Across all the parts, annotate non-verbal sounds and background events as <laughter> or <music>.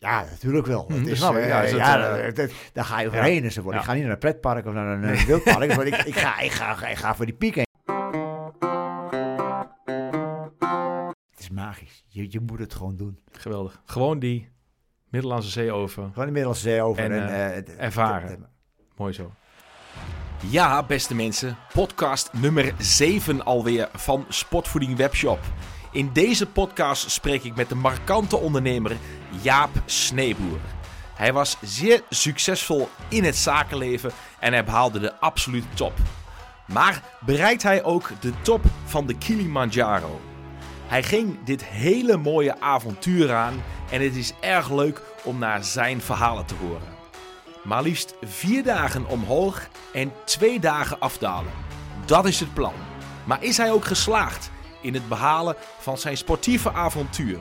Ja, natuurlijk wel. Hm, Het dat is, snap ik. eh, Ja, is ja, dat, eh, dat- dat- daar ga je overheen enzovoort. Ja. Ik ga niet naar een pretpark of naar een eh, wildpark. want ik, ik, ga, ik, ga, ik ga voor die piek heen. Het is magisch. Je, je moet het gewoon doen. Geweldig. Gewoon die Middellandse Zee over. Gewoon de Middellandse Zee over. En, eh, eh, ervaren. Mooi zo. Ja, beste mensen, podcast nummer 7 alweer van Sportvoeding Webshop. In deze podcast spreek ik met de markante ondernemer Jaap Sneeboer. Hij was zeer succesvol in het zakenleven en hij behaalde de absolute top. Maar bereikt hij ook de top van de Kilimanjaro? Hij ging dit hele mooie avontuur aan en het is erg leuk om naar zijn verhalen te horen. Maar liefst vier dagen omhoog en twee dagen afdalen. Dat is het plan. Maar is hij ook geslaagd in het behalen van zijn sportieve avontuur?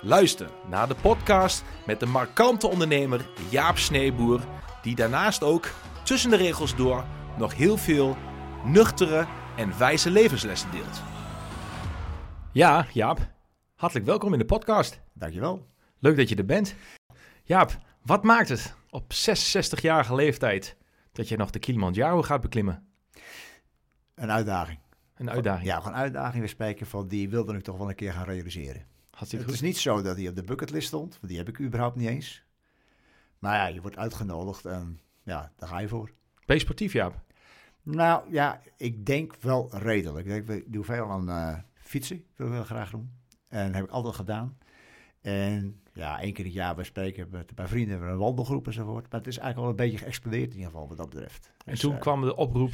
Luister naar de podcast met de markante ondernemer Jaap Sneeboer, die daarnaast ook tussen de regels door nog heel veel nuchtere en wijze levenslessen deelt. Ja, Jaap. Hartelijk welkom in de podcast. Dankjewel. Leuk dat je er bent. Jaap, wat maakt het op 66-jarige leeftijd dat je nog de Kilimanjaro gaat beklimmen? Een uitdaging. Een uitdaging. Ja, gewoon een uitdaging. We spreken van die wilde ik toch wel een keer gaan realiseren. Het is niet zo dat hij op de bucketlist stond, want die heb ik überhaupt niet eens. Maar ja, je wordt uitgenodigd en ja, daar ga je voor. Ben je sportief, Jaap? Nou ja, ik denk wel redelijk. Ik, denk, ik doe veel aan eh, fietsen, wil ik wel graag doen. En dat heb ik altijd gedaan. En ja, één keer in het jaar bij spreken met, bij vrienden hebben we een wandelgroep enzovoort. Maar het is eigenlijk wel een beetje geëxplodeerd in ieder geval wat dat betreft. En Dus, toen eh, kwam de oproep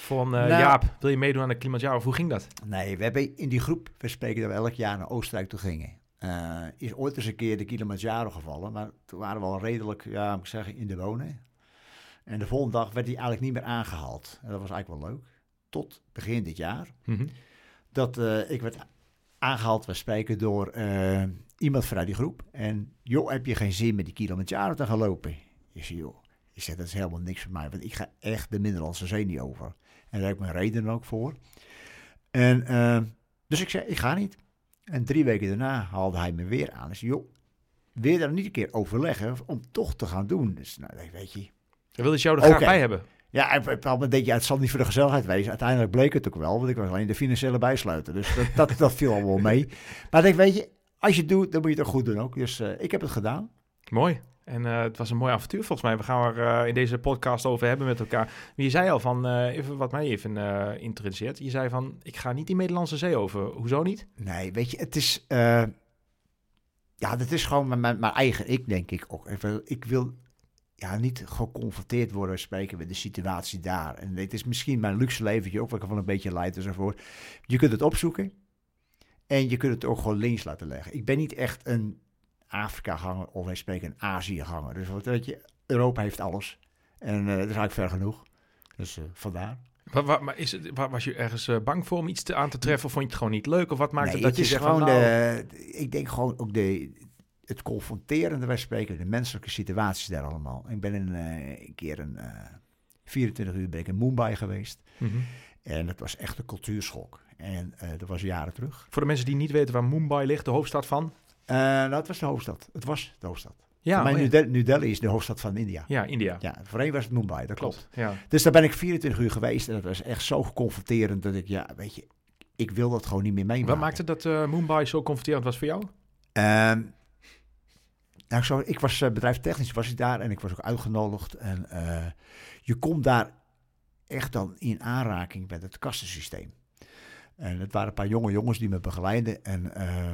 van eh, Nou- Jaap, wil je meedoen aan de Kilimanjaro? Hoe ging dat? Nee, we hebben in die groep, we spreken dat we elk jaar naar Oostenrijk toe gingen. Eh, is ooit eens een keer de Kilimanjaro gevallen, maar toen waren we al redelijk, ja, moet ik zeggen, in de wonen. En de volgende dag werd hij eigenlijk niet meer aangehaald. En dat was eigenlijk wel leuk. Tot begin dit jaar. Mhm. Dat ik werd aangehaald, we spreken door eh, iemand vanuit die groep. En joh, heb je geen zin met die Kilimanjaro te gaan lopen? Ik zeg, joh, ik zeg, dat is helemaal niks voor mij, want ik ga echt de Middellandse Zee niet over. En daar heb ik mijn reden ook voor. En, eh, dus ik zei, ik ga niet. En drie weken daarna haalde hij me weer aan. Ik zei, joh, wil je daar niet een keer overleggen om toch te gaan doen? Dus nou, weet je, Dan wilde ze jou er graag bij hebben. Ja, en op een bepaald moment denk je, het zal niet voor de gezelligheid wezen. Uiteindelijk bleek het ook wel, want ik was alleen de financiële bijsluiter. Dus dat, dat, dat viel allemaal mee. <laughs> Maar ik denk, weet je, als je het doet, dan moet je het ook goed doen ook. Dus eh, ik heb het gedaan. Mooi. En eh, het was een mooi avontuur volgens mij. We gaan er eh, in deze podcast over hebben met elkaar. Je zei al van, even wat mij even interesseert. Je zei van, ik ga niet die Middellandse Zee over. Hoezo niet? Nee, weet je, het is... ja, dat is gewoon mijn, mijn, mijn eigen ik, denk ik ook. Ik wil, ik wil ja, niet geconfronteerd worden, spreken met de situatie daar. En het is misschien mijn luxe leventje ook, wat ik van een beetje leid enzovoort. Je kunt het opzoeken en je kunt het ook gewoon links laten leggen. Ik ben niet echt een Afrika-ganger of wij spreken een Azië-ganger. Dus wat weet je, Europa heeft alles. En eh, dat is eigenlijk ver genoeg. Dus eh, vandaar. Wa- wa- maar is het, wa- was je ergens eh, bang voor om iets te, aan te treffen? Of vond je het gewoon niet leuk? Of wat maakt nee, het dat het je zegt van, gewoon nou, de, ik denk gewoon ook de, het confronterende, wij spreken, de menselijke situaties daar allemaal. Ik ben een, eh, een keer een eh 24 uur ben ik in Mumbai geweest. Mhm. En dat was echt een cultuurschok. En eh, dat was jaren terug. Voor de mensen die niet weten waar Mumbai ligt, de hoofdstad van? Eh nou, het was de hoofdstad. Het was de hoofdstad. Ja, mij oh ja. New, Delhi, is de hoofdstad van India. ja India. Ja, voorheen was het Mumbai, dat klopt. Klopt. Ja. Dus daar ben ik 24 uur geweest en dat was echt zo confronterend dat ik, ja, weet je, ik wil dat gewoon niet meer meemaken. Wat maakte dat eh, Mumbai zo confronterend was voor jou? Ehm, nou, zo, ik was eh, bedrijfstechnisch was ik daar en ik was ook uitgenodigd. En eh, je komt daar echt dan in aanraking met het kastensysteem. En het waren een paar jonge jongens die me begeleiden. En eh,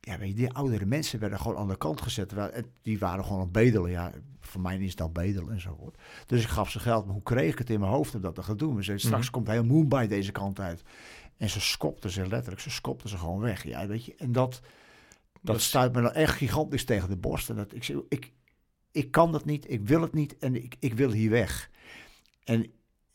ja, weet je, die oudere mensen werden gewoon aan de kant gezet. Die waren gewoon aan het bedelen. Ja, voor mij is dat bedelen en zo. Hoor. Dus ik gaf ze geld, maar hoe kreeg ik het in mijn hoofd om dat te gaan doen? Ze zeiden, straks Mhm. komt heel Mumbai deze kant uit. En ze skopten ze letterlijk, ze skopten ze gewoon weg. Ja, weet je, en dat... Dat stuit me dan echt gigantisch tegen de borst. En dat, ik, ik, ik kan dat niet, ik wil het niet en ik, ik wil hier weg. En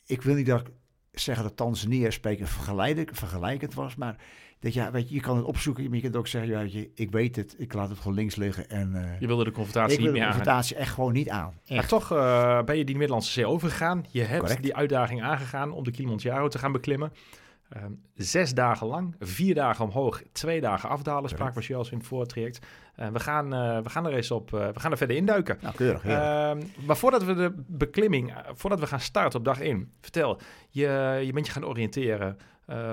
ik wil niet dat ik zeggen dat Tanzania spreken vergelijkend, vergelijkend was, maar dat ja, weet je, je kan het opzoeken, maar je kunt ook zeggen, ja, weet je, ik weet het, ik laat het gewoon links liggen en eh, Je wilde de confrontatie ik niet de meer aan. confrontatie echt gewoon niet aan. Maar toch eh, ben je die Middellandse Zee overgegaan. Je hebt Correct. die uitdaging aangegaan om de Kilimanjaro te gaan beklimmen. Ehm, zes dagen lang, vier dagen omhoog, twee dagen afdalen, sprak Correct. was je als in het voortraject. Eh, we, gaan, eh, we gaan er eens op, eh, we gaan er verder induiken. Nou, keurig. Ehm, maar voordat we de beklimming, voordat we gaan starten op dag 1, vertel, je, je bent je gaan oriënteren.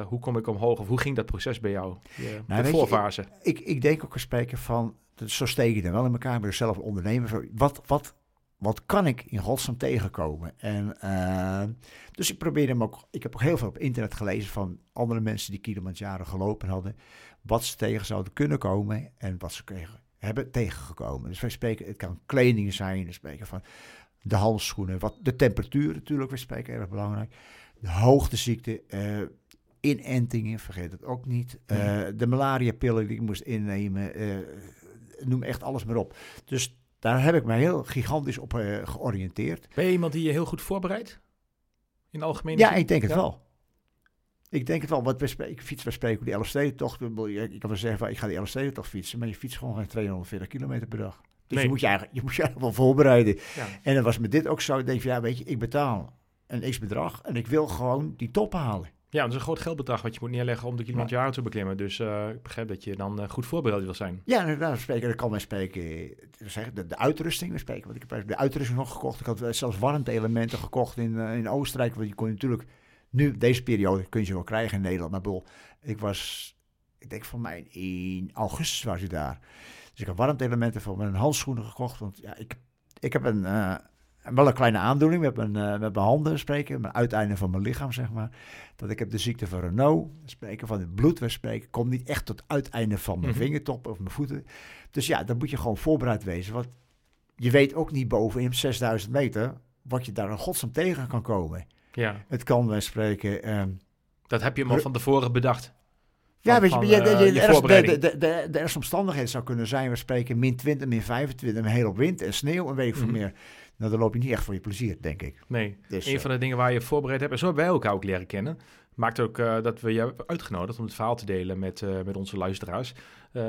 Hoe kom ik omhoog of hoe ging dat proces bij jou? Je, Nou, de je, voorfase. ik, ik denk ook een spreken van, zo steek je er wel in elkaar, ik ben zelf ondernemer. van, Wat, wat, wat kan ik in godsnaam tegenkomen? En, eh, dus ik probeerde hem ook, ik heb ook heel veel op internet gelezen van andere mensen die Kilimanjaro gelopen hadden, wat ze tegen zouden kunnen komen en wat ze kregen, hebben tegengekomen. Dus wij spreken, het kan kleding zijn, we spreken van de handschoenen, wat, de temperatuur natuurlijk, we spreken erg belangrijk. De hoogteziekte, eh inentingen, vergeet het ook niet. Eh, de malaria-pillen die ik moest innemen, noem echt alles maar op. Dus daar heb ik mij heel gigantisch op eh, georiënteerd. Ben je iemand die je heel goed voorbereidt? In de algemene Ja, zin? ik denk het Ja? wel. Ik denk het wel, want ik fiets, we spreken die Elfstedentocht. Ik kan wel zeggen, van, ik ga die Elfstedentocht fietsen, maar je fietst gewoon geen 240 kilometer per dag. Dus Nee. je moet je eigenlijk, je moet je eigenlijk wel voorbereiden. Ja. En dan was met dit ook zo, ik denk van, ja, weet je, ik betaal een x-bedrag en ik wil gewoon die top halen. Ja, dat is een groot geldbedrag wat je moet neerleggen om de Kilimanjaro te beklimmen. Dus eh, ik begrijp dat je dan eh, goed voorbereid wil zijn. Ja, inderdaad, we spreken, dan kan men spreken, eh, zeg, de, de uitrusting, we spreken, want ik heb de uitrusting nog gekocht. Ik had zelfs warmte-elementen gekocht in, in Oostenrijk, want je kon natuurlijk, nu, deze periode, kun je ze wel krijgen in Nederland, maar bedoel, ik was, ik denk van mij, in augustus was ik daar. Dus ik heb warmte-elementen voor mijn handschoenen gekocht, want ja, ik, ik heb een, wel een kleine aandoening met mijn, eh, met mijn handen spreken, mijn uiteinde van mijn lichaam, zeg maar. Dat ik heb de ziekte van Renault, spreken van het bloed, we spreken, komt niet echt tot het uiteinde van mijn Mhm. vingertop of mijn voeten. Dus ja, dan moet je gewoon voorbereid wezen. Want je weet ook niet bovenin 6000 meter wat je daar een godsnaam tegen kan komen. Ja, Het kan wij spreken. ehm, dat heb je al van tevoren bedacht. ja, weet je, eh, de, de, je de, ergste- de, voorbereiding. de, de, de ergste omstandigheden zou kunnen zijn, we spreken min 20, min 25, een hele wind en sneeuw, een week voor Mhm. meer. Nou, dan loop je niet echt voor je plezier, denk ik. Nee, Dus, een eh, van de dingen waar je voorbereid hebt, en zo hebben wij elkaar ook leren kennen, maakt ook eh, dat we jou hebben uitgenodigd om het verhaal te delen met, eh, met onze luisteraars.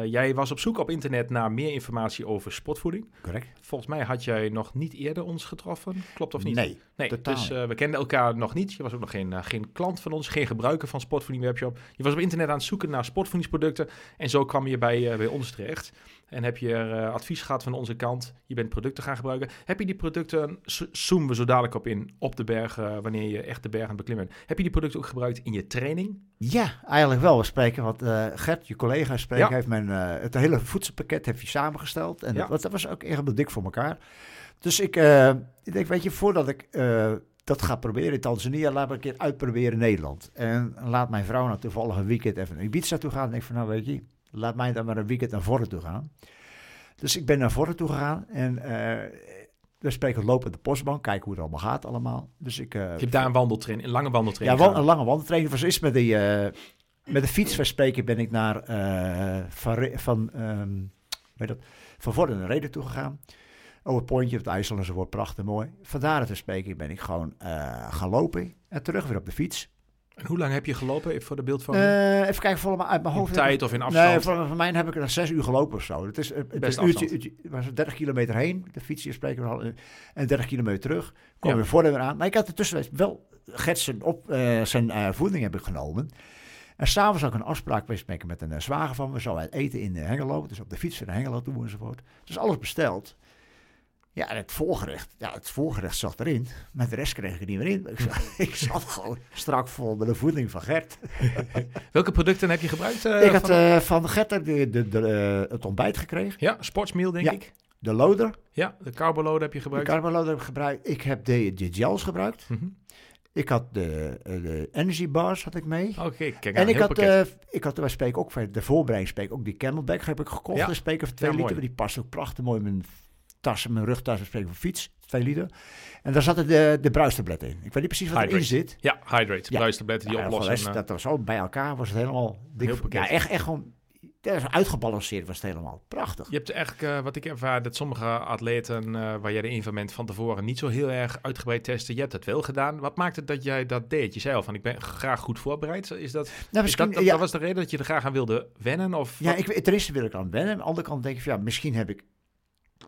Jij was op zoek op internet naar meer informatie over sportvoeding. correct? Volgens mij had jij nog niet eerder ons getroffen, klopt of niet? Nee, Nee, totaal dus we kenden elkaar nog niet. Je was ook nog geen, geen klant van ons, geen gebruiker van Sportvoeding Webshop. Je was op internet aan het zoeken naar sportvoedingsproducten en zo kwam je bij, bij ons terecht. En heb je er eh, advies gehad van onze kant. Je bent producten gaan gebruiken. Heb je die producten, zo- zoomen we zo dadelijk op in, op de berg, eh, wanneer je echt de berg aan het beklimmen bent. Heb je die producten ook gebruikt in je training? Ja, eigenlijk wel. We spreken, want eh, Gert, je collega, Ja. heeft mijn, eh, het hele voedselpakket heeft hij samengesteld. En Ja. dat, was- dat was ook echt dik voor elkaar. Dus ik, ik denk, weet je, voordat ik dat ga proberen in Tanzania, laat me een keer uitproberen in Nederland. En laat mijn vrouw nou toevallig een weekend even naar Ibiza toe gaan. En ik van, nou weet je, laat mij dan maar een weekend naar Vorren toe gaan. Dus ik ben naar Vorren toe gegaan en eh, we spreken lopen de postbank, kijken hoe het allemaal gaat allemaal. Dus ik... eh, Je hebt daar een wandeltraining, een lange ja, wandeltraining gedaan. een lange wandeltraining. Was is met, die, eh, met de fiets van spreken ben ik naar eh, van, van, ehm, weet dat, van Vorden naar Reden toe gegaan. Over het pontje op het IJssel enzovoort, prachtig mooi. Vandaar te spreken ben ik gewoon gaan lopen en terug weer op de fiets. En hoe lang heb je gelopen, voor de beeld van Eh, even kijken, volgens mij uit mijn in hoofd. tijd of in afstand? Nee, voor mij heb ik er zes uur gelopen of zo. Het is, het Best is een uurtje, afstand. uurtje, was 30 kilometer heen, de fiets hier spreken we al, eh, en 30 kilometer terug. Kwam Ja. weer voor en weer aan. Maar ik had ertussen wel Gert op eh, zijn voeding heb ik genomen. En s'avonds ik een afspraak bespreken met een zwager van me. Zo uit eten in Hengelo, dus op de fiets naar Hengelo toe enzovoort. Dus alles besteld. Ja, en het voorgerecht, ja, het voorgerecht zat erin. Maar de rest kreeg ik er niet meer in. Ik zat, <laughs> ik zat gewoon strak vol met de voeding van Gert. <laughs> Welke producten heb je gebruikt? eh, ik had van- eh, van Gert de, de, de, eh, het ontbijt gekregen. ja, sportsmeal denk Ja. ik. De loader, Ja, de carboload heb je de gebruikt. carboloader heb ik gebruikt. Ik heb de, de gels gebruikt. Mhm. Ik had de, de energy bars had ik mee. Oké, kijk aan, en ik had, eh, ik had, wij spreken ook de voorbereiding, spreken ook die Camelback heb ik gekocht. Ja. Voor 2 Ja, liter. Die past ook prachtig mooi in mijn tas, mijn rugtas, we spreken voor fiets, 2 liter. En daar zaten de, de bruistabletten in. Ik weet niet precies wat erin Hydrate. zit. Ja, hydrate, Ja. bruistabletten die Ja, oplossen. eh, dat was zo bij elkaar, was het helemaal dik. Ja, echt, echt gewoon, dat is uitgebalanceerd was het helemaal. Prachtig. Je hebt eigenlijk, eh, wat ik ervaar, dat sommige atleten eh, waar jij de een van bent van tevoren niet zo heel erg uitgebreid testen. Je hebt het wel gedaan. Wat maakt het dat jij dat deed? Je zei al van, ik ben graag goed voorbereid. Is dat, Nou, is dat, dat, ja, dat was de reden dat je er graag aan wilde wennen? Of Ja, wat? ik, ten eerste wil ik aan wennen. Aan de andere kant denk ik van, ja, misschien heb ik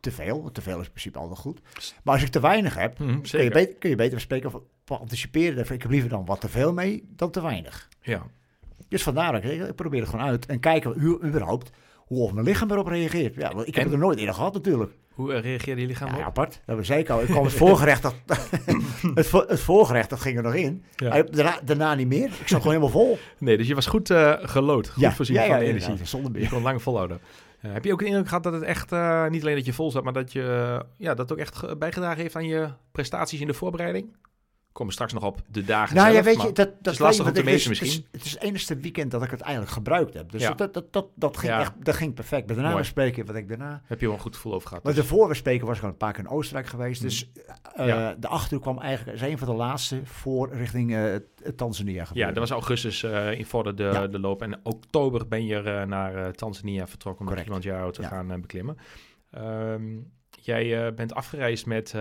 te veel. Te veel is in principe altijd goed. Maar als ik te weinig heb, Mhm, kun je, zeker. beter, kun je beter spreken van van anticiperen. Ik heb liever dan wat te veel mee dan te weinig. Ja. Dus vandaar dat ik, ik probeer het gewoon uit en kijken hoe überhaupt hoe mijn lichaam erop reageert. Ja, want ik heb En? het er nooit eerder gehad natuurlijk. Hoe uh, reageerde je lichaam Ja, op? apart. Dat zei ik al. Ik kwam het <laughs> voorgerecht, dat, <coughs> het, vo- het voorgerecht, dat ging er nog in. Ja. Daarna, daarna niet meer. Ik zat gewoon helemaal vol. Nee, dus je was goed eh gelood. Goed voorzien van energie. Zonder Je meer. kon lang volhouden. Heb je ook een indruk gehad dat het echt, eh, niet alleen dat je vol zat, maar dat je eh, ja, dat ook echt ge- bijgedragen heeft aan je prestaties in de voorbereiding? Komen we straks nog op de dagen Nou zelf. ja, weet je, dat, dat is lastig om te meten is- misschien. Het is, het is het enige weekend dat ik het eigenlijk gebruikt heb. Dus Ja. dat, dat, dat, dat, ging Ja. echt, dat ging perfect. Daarna Mooi. spreken wat ik daarna... heb je wel een goed gevoel over gehad. Maar dus. we spreken was ik al een paar keer in Oostenrijk geweest. Mhm. Dus eh, Ja. de achterhoek kwam eigenlijk als een van de laatste voor richting het Tanzania Ja, dat was augustus eh in Vorden de, de loop. En oktober ben je naar Tanzania vertrokken om de Correct. Kilimanjaro te gaan beklimmen. Ehm, jij bent afgereisd met,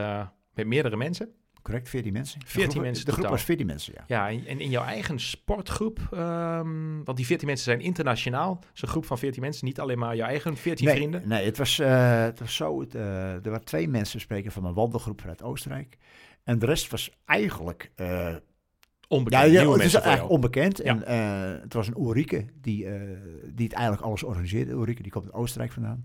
met meerdere mensen. Correct, 14 mensen. De 14 groep- mensen De groep totaal. was 14 mensen, ja. Ja, en en in jouw eigen sportgroep, ehm, want die 14 mensen zijn internationaal. Een groep van 14 mensen, niet alleen maar jouw eigen 14 nee, vrienden. Nee, het was, eh, het was zo. Het, eh, er waren twee mensen spreken van mijn wandelgroep vanuit Oostenrijk. En de rest was eigenlijk... eh, Onbekend, ja, ja, het is eigenlijk jou. onbekend. Ja. En het was een Ulrike die, die het eigenlijk alles organiseerde. Ulrike, die komt uit Oostenrijk vandaan.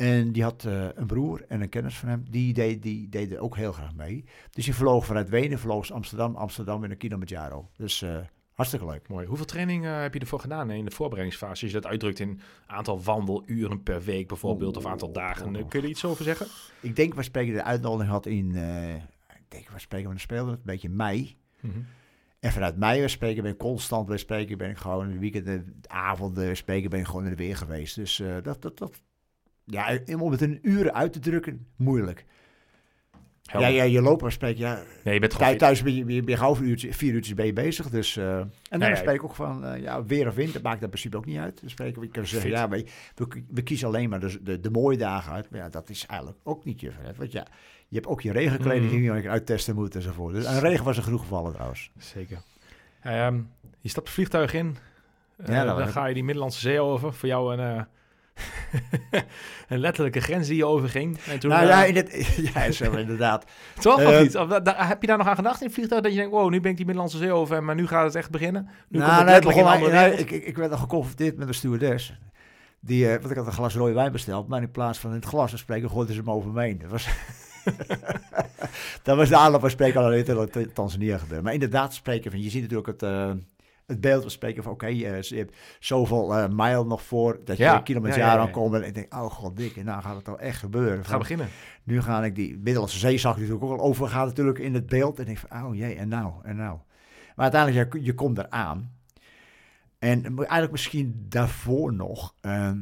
En die had eh, een broer en een kennis van hem. Die deed, die deed er ook heel graag mee. Dus die vloog vanuit Wenen, vloog Amsterdam, Amsterdam en een Kilimanjaro. Dus eh, hartstikke leuk. Mooi. Hoeveel training eh, heb je ervoor gedaan in de voorbereidingsfase? Als je dat uitdrukt in aantal wandeluren per week bijvoorbeeld, of aantal dagen. Kun je er iets over zeggen? Ik denk, we spreken de uitnodiging had in... ik denk, we spreken, we speelden een beetje mei. Mhm. En vanuit mei we spreken ben ik constant bij spreken ben ik gewoon in de weekenden, avonden spreken ben ik gewoon in de weer geweest. Dus dat, dat, dat, ja, om het in uren uit te drukken, moeilijk. Ja, ja, je loopt maar spreken, ja, Nee, je bent gewoon thuis, ben je, ben je, ben je gauw vier uurtjes, vier uurtjes ben je bezig. Dus, eh, en dan spreek ik ook van, eh, ja, weer of wind, dat maakt in principe ook niet uit. Dan spreken we, je kan zeggen, ja, we, we, we kiezen alleen maar de, de, de mooie dagen uit. Maar ja, dat is eigenlijk ook niet je vet. Want ja, je hebt ook je regenkleding Mhm. die je uittesten moet enzovoort. Dus, en regen was er genoeg gevallen trouwens. Zeker. Ehm, je stapt het vliegtuig in. Eh, Ja, dat dan ga je die Middellandse Zee over. Voor jou een, <laughs> een letterlijke grens die je overging. En toen, nou eh, ja, in het, <laughs> ja, is wel inderdaad. toch of eh, niet? Of, da- heb je daar nog aan gedacht in het vliegtuig? Dat je denkt, wow, nu ben ik die Middellandse Zee over. Maar nu gaat het echt beginnen. Nu nou, komt het nee, begon, ik, ik, ik werd al geconfronteerd met een stewardess. Die, eh, want ik had een glas rode wijn besteld, maar in plaats van in het glas te spreken, gooiden ze hem over me heen. Dat was, <laughs> dat was de aanloop waar spreken al in Tanzania gebeurd. Maar inderdaad spreken van, je ziet natuurlijk het, eh, het beeld van spreken van, oké, eh, je hebt zoveel eh mijl nog voor dat je Ja, kilometer ja, ja, aankomt. En ik denk, oh god, dikke, nou gaat het toch echt gebeuren. Van, beginnen. nu ga ik die Middellandse Zee zag ik natuurlijk ook al overgaan natuurlijk in het beeld. En ik denk van, oh jee, en nou, en nou. Maar uiteindelijk, je, je komt eraan. En eigenlijk misschien daarvoor nog. ehm,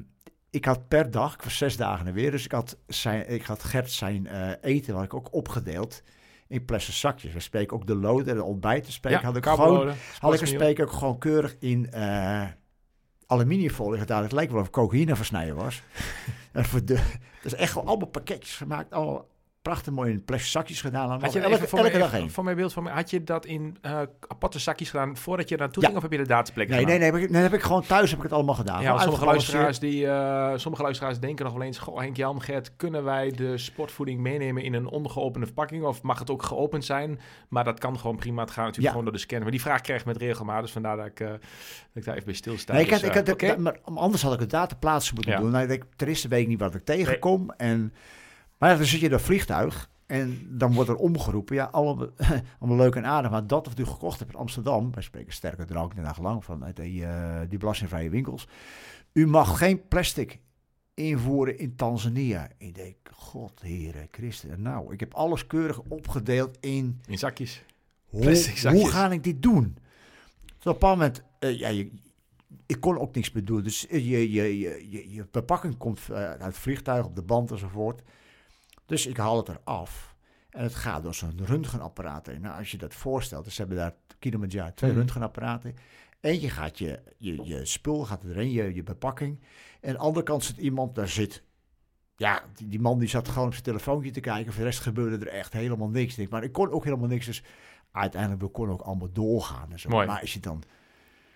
ik had per dag, ik was zes dagen er weer, dus ik had, zijn, ik had Gert zijn eh, eten, had ik ook opgedeeld in plastic zakjes. We spreken ook de lood en de ontbijt te spreken. had ik gewoon, had ik een spreken ook gewoon keurig in eh aluminiumfolie gedaan. Het lijkt wel of cocaïne versnijden was. <laughs> en voor de, dat is echt gewoon allemaal pakketjes gemaakt, allemaal prachtig mooi in plastic zakjes gedaan. Had je elke, voor elke dag één. voor mijn beeld van mij, had je dat in eh, aparte zakjes gedaan voordat je naartoe Ja. ging? Of heb je de dataplek Nee, nee, nee, ik- nee, heb ik gewoon thuis heb ik het allemaal gedaan. Ja, sommige luisteraars, die, eh, sommige luisteraars denken nog wel eens... Goh, Henk Jan, Gert, kunnen wij de sportvoeding meenemen in een ongeopende verpakking? Of mag het ook geopend zijn? Maar dat kan gewoon prima. Het gaat natuurlijk Ja. gewoon door de scanner. Maar die vraag krijg ik met regelmaat. Dus vandaar dat ik, eh, dat ik daar even bij stilsta. Nee, ik Dus, had, ik eh, had, dat- maar anders had ik het data plaatsen moeten doen. Nou, ik ten eerste weet ik niet wat ik tegenkom. En, maar ja, dan zit je in een vliegtuig en dan wordt er omgeroepen. Ja, allemaal, <laughs> allemaal leuk en aardig. Maar dat wat u gekocht hebt in Amsterdam, wij spreken sterke drank de dag lang vanuit die, eh, die belastingvrije winkels. U mag geen plastic invoeren in Tanzania. Ik denk, god, heren, Christen. Nou, ik heb alles keurig opgedeeld in In zakjes. hoe, Plastic zakjes. hoe ga ik dit doen? Dus op een moment, eh, ja, je, ik kon ook niks meer doen. Dus je, je, je, je, je bepakkingen komt eh, uit het vliegtuig op de band enzovoort. Dus ik haal het eraf. En het gaat door zo'n röntgenapparaat heen. Nou, als je dat voorstelt, dus ze hebben daar Kilimanjaro twee Mhm. röntgenapparaten. Eentje gaat je, je, je spul gaat erin, je, je bepakking. En aan de andere kant zit iemand, daar zit... Ja, die, die man die zat gewoon op zijn telefoontje te kijken. Voor de rest gebeurde er echt helemaal niks. Ik- Maar ik kon ook helemaal niks. Dus uiteindelijk we konden ook allemaal doorgaan. En zo. Mooi. Maar als je dan...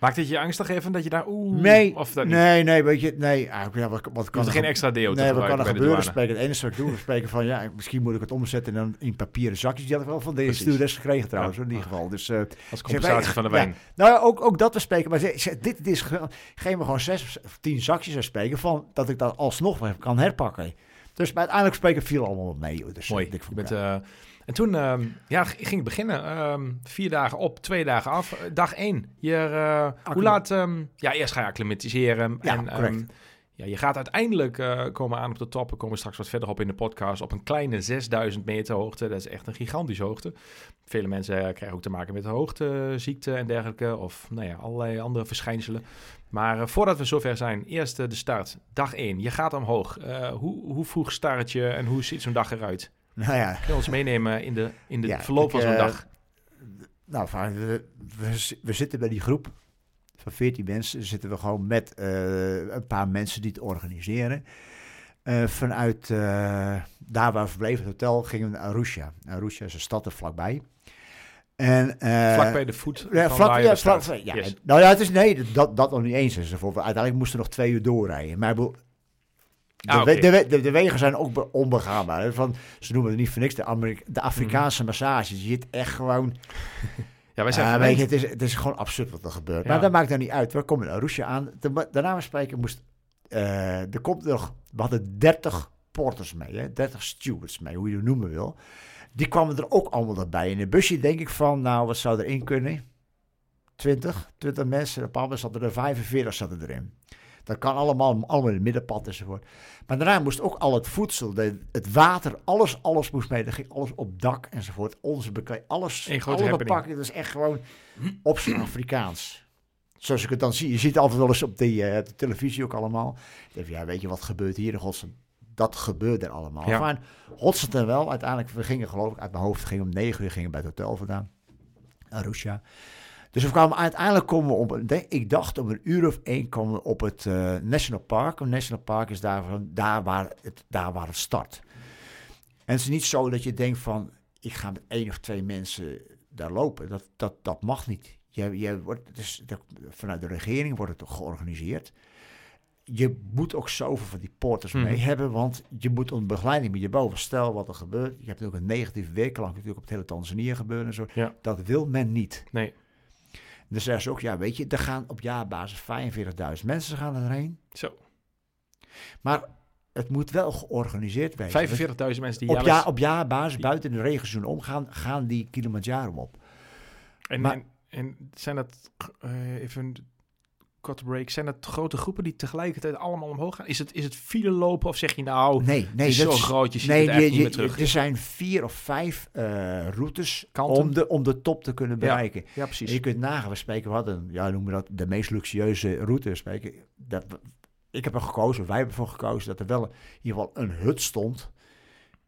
Maakt het je angstig even dat je daar... Oeh, Nee, of dat nee, nee, weet je, nee. eigenlijk, Ja, wat, wat Je kan er geen extra te Nee, wat kan er gebeuren? Spreken, het enige wat ik doe, is spreken van ja, misschien moet ik het omzetten in, in papieren zakjes. Die had ik wel van de stewardess gekregen trouwens, Ja. in ieder geval. Dus, eh, Als compensatie van de ja. wijn. nou ja, ook, ook dat we spreken. Maar ze, ze- dit, dit is ge- geef me gewoon zes of tien zakjes zou spreken van dat ik dat alsnog kan herpakken. Dus maar uiteindelijk spreken viel allemaal mee. Dus, Mooi. eh, Je van bent, elkaar. En toen ehm, ja, ging ik beginnen. Ehm, vier dagen op, twee dagen af. Eh, Dag één. Je, eh, hoe laat... ehm, ja, eerst ga je acclimatiseren. Ja, en, ja, je gaat uiteindelijk eh, komen aan op de top. We komen straks wat verder op in de podcast. Op een kleine 6000 meter hoogte. Dat is echt een gigantische hoogte. Vele mensen krijgen ook te maken met hoogteziekte en dergelijke. Of nou ja, allerlei andere verschijnselen. Maar voordat we zover zijn, eerst de start. Dag 1. Je gaat omhoog. Hoe, hoe vroeg start je en hoe ziet zo'n dag eruit? Nou ja, Kun je ons meenemen in de, in de Ja, verloop van zo'n eh, dag? nou, we, we, we zitten bij die groep van 14 mensen. Zitten we gewoon met eh, een paar mensen die het organiseren. Eh, vanuit daar waar we verbleven, het hotel, gingen we naar Arusha. Arusha is een stad er vlakbij. En, eh, Vlak bij de voet Ja, vlak, ja, vlak, ja, Yes. Nou ja, het is nee, dat, dat nog niet eens. Uiteindelijk moesten we nog twee uur doorrijden. Maar de, Ah, de, de, de wegen zijn ook be- onbegaanbaar. hè. Van, ze noemen het niet voor niks de, Amerika- de Afrikaanse Mhm. massage. Je ziet echt gewoon... <laughs> Ja, wij zijn gewend. weet je, het, is, het is gewoon absurd wat er gebeurt. Ja. Maar dat maakt nou niet uit. We komen in Arusha aan. De- daarna we spreken moest... eh, er komt nog... We hadden 30 porters mee. Hè? 30 stewards mee, hoe je het noemen wil. Die kwamen er ook allemaal bij. In een busje denk ik van... Nou, wat zou erin kunnen? 20? 20 mensen. Op een zaten er 45 zaten erin. Dat kan allemaal, allemaal in het middenpad enzovoort. Maar daarna moest ook al het voedsel, de, het water, alles, alles moest mee. Er ging alles op dak enzovoort. Onze bekleding, alles, grote alle. Dat is echt gewoon op zijn Afrikaans. Zoals ik het dan zie. Je ziet het altijd wel eens op de, eh, de televisie ook allemaal. Denk, ja, weet je wat gebeurt hier in godsnaam? Dat gebeurt er allemaal. Ja. Fijn, hotste en wel. Uiteindelijk, we gingen geloof ik uit mijn hoofd, gingen om negen uur gingen bij het hotel vandaan. Arusha. Dus we kwamen uiteindelijk komen we op, ik dacht om een uur of één komen we op het eh, National Park. Een National Park is daar, van, daar, waar het, daar waar het start. En het is niet zo dat je denkt van, ik ga met één of twee mensen daar lopen. Dat, dat, dat mag niet. Je, je wordt, dat- vanuit de regering wordt het georganiseerd. Je moet ook zoveel van die porters Mhm. mee hebben, want je moet een begeleiding met je boven. Stel wat er gebeurt. Je hebt ook een negatieve weerklank natuurlijk op het hele Tanzania gebeuren en zo. Ja. Dat wil men niet. Nee. Dan zeggen ze ook, ja, weet je, er gaan op jaarbasis 45.000 mensen gaan erheen. Zo. Maar het moet wel georganiseerd wezen. 45.000 mensen die op, op jaarbasis buiten de regenseizoen omgaan, gaan die Kilimanjaro op. En, Maar- en, en zijn dat, eh, even korte break, zijn dat grote groepen die tegelijkertijd allemaal omhoog gaan? Is het, is het file lopen of zeg je nou, Nee, nee, is zo groot, je ziet het echt je- niet meer terug. Er zijn vier of vijf eh, routes Kanten. om de, om de top te kunnen bereiken. ja precies. En je kunt nagaan, we spreken, we hadden, ja, noemen we dat de meest luxueuze route. Spreken, dat, ik heb er gekozen, wij hebben ervoor gekozen dat er wel in ieder geval een hut stond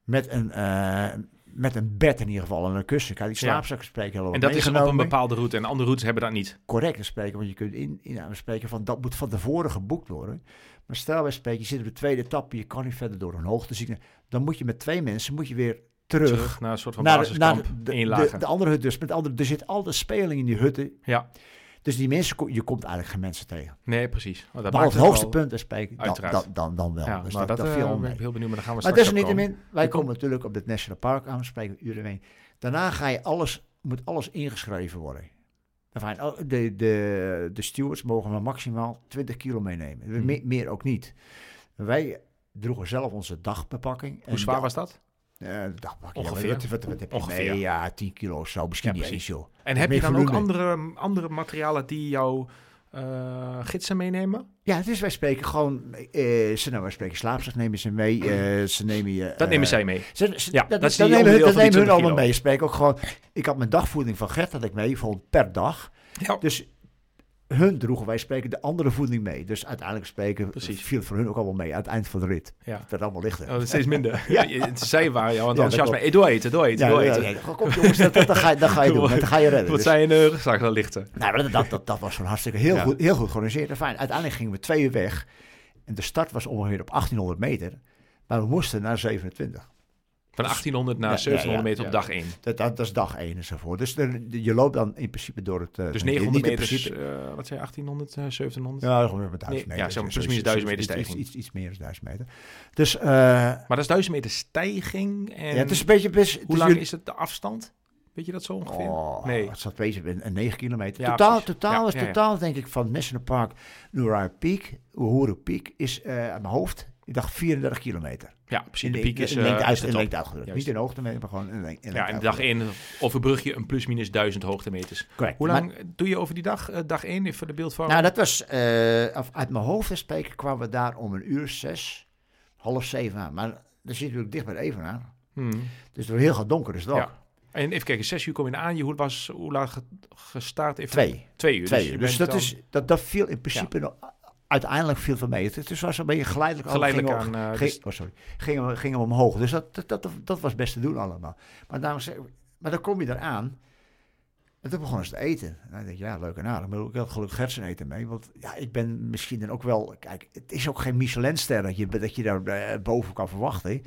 met een, eh, met een bed in ieder geval en een kussen. Kijk, die slaapzakken spreken en dat is op een meegenomen. bepaalde route en andere routes hebben dat niet. correct spreken, want je kunt in, in we spreken van dat moet van tevoren geboekt worden. Maar stel wij spreken, je zit op de tweede etappe, je kan niet verder door een hoogteziekte. Dan moet je met twee mensen moet je weer terug, Terug naar een soort van naar, de, basiskamp, naar de, de, de andere hut. Dus met andere, er zit altijd speling in die hutten. Ja, Dus die mensen, je komt eigenlijk geen mensen tegen. nee, precies. Oh, dat Maar het hoogste punt is spreken, dan, dan, dan, dan wel. Ja, dus maar dat, dat, dat eh, ben ik heel benieuwd, maar daar gaan we Maar komen. desalniettemin, wij komen natuurlijk op het National Park aan, we spreken uren. Daarna ga je alles, moet alles ingeschreven worden. De, de, de stewards mogen maar maximaal 20 kilo meenemen. Mhm. Me- meer ook niet. Wij droegen zelf onze dagbepakking. Hoe zwaar was dat? Uh, dagbepakking, Ongeveer? Ja, wat, wat, wat heb je Ongeveer. mee? Ja, 10 kilo of zo, misschien Ja, niet precies. eens joh. En heb je dan ook andere, andere materialen die jouw eh, gidsen meenemen? Ja, het is wij spreken gewoon, eh, ze, nou, wij spreken slaapzak nemen ze mee, eh, ze nemen je... Dat nemen zij mee. Ze, ze, Ja, dat, dat dat, nemen hun, dat nemen hun 20 allemaal mee. Spreek ook gewoon. Ik had mijn dagvoeding van Gert had ik mee, gewoon per dag. Ja. Dus hun droegen wij spreken de andere voeding mee. Dus uiteindelijk spreken Precies. viel het voor hun ook allemaal mee aan het eind van de rit. Ja. Het werd allemaal lichter. Oh, dat steeds minder. <laughs> <laughs> ja. je- Zij waren jou Ja, dat enthousiasme. Hey, door eten, door eten, ja, door ja, eten. ja, kom jongens, dat, dat, dat ga, je- dat ga je doen, dat ga je redden. Wat Dus- zijn je de rugzak dan lichten? Nou, dat, dat, dat, dat was gewoon hartstikke heel, Ja. goed, heel goed georganiseerd. En fijn, uiteindelijk gingen we twee uur weg. En de start was ongeveer op 1800 meter. Maar we moesten naar 27. Van 1800 naar Ja, ja, 1700 ja, meter op dag 1. Dat, dat, dat is dag 1 enzovoort. Dus de- de- je loopt dan in principe door het... eh, Dus niet 900 in meter, principe- eh, wat zei je, 1800, eh, 1700? Ja, gewoon met 1000 Nee, meter. ja, zo Zoiets- plus minus zoiets- 1000 meter stijging. Iets, iets, iets meer dan 1000 meter. Dus, eh, Maar dat is 1000 meter stijging. En ja, het is een beetje... Best, hoe lang is het de afstand? Weet je dat zo ongeveer? Oh, Nee. Het wezen, een, een 9 kilometer. Ja, totaal, precies. totaal Ja, is ja, totaal, denk ik, van National Park Nura Peak, Uhuru Peak, is uit mijn hoofd, ik dacht 34 kilometer. Ja, precies. In De de, piek is, in eh, lengte, is uit, in lengte uitgedrukt. Juist. Niet in hoogte, maar gewoon in, lengte- in Ja, en dag uitgedrukt. 1 overbrug je een plus minus 1000 hoogtemeters. Correct. Hoe Maar- lang doe je over die dag? Eh, dag 1, even voor de beeldvorming. nou, dat was, af- uit mijn hoofd te spreken, kwamen we daar om een uur zes, half zeven aan. Maar dan zit natuurlijk dicht bij Evenaar. Hmm. Dus het wordt heel gaat donker, dus dat. Ja. En even kijken, 6 uur kom je aan. Je hoe was hoe laat ge- gestart? Even, Twee. Twee uur. Twee je uur. Dus bent dat, dan is, dat, dat viel in principe nog, uiteindelijk viel van mee. Het, het was een beetje geleidelijk. geleidelijk ging aan. eh, Ging, dus- oh, sorry. Gingen we, gingen we omhoog. Dus dat, dat, dat, dat was best te doen allemaal. Maar, zeg, maar dan kom je eraan. En toen begonnen ze te eten. En dan denk je, ja, leuk en aardig. Maar ik had gelukkig gertsen eten mee. Want ja, ik ben misschien dan ook wel... Kijk, het is ook geen Michelinster dat je, dat je daar eh, boven kan verwachten. hè.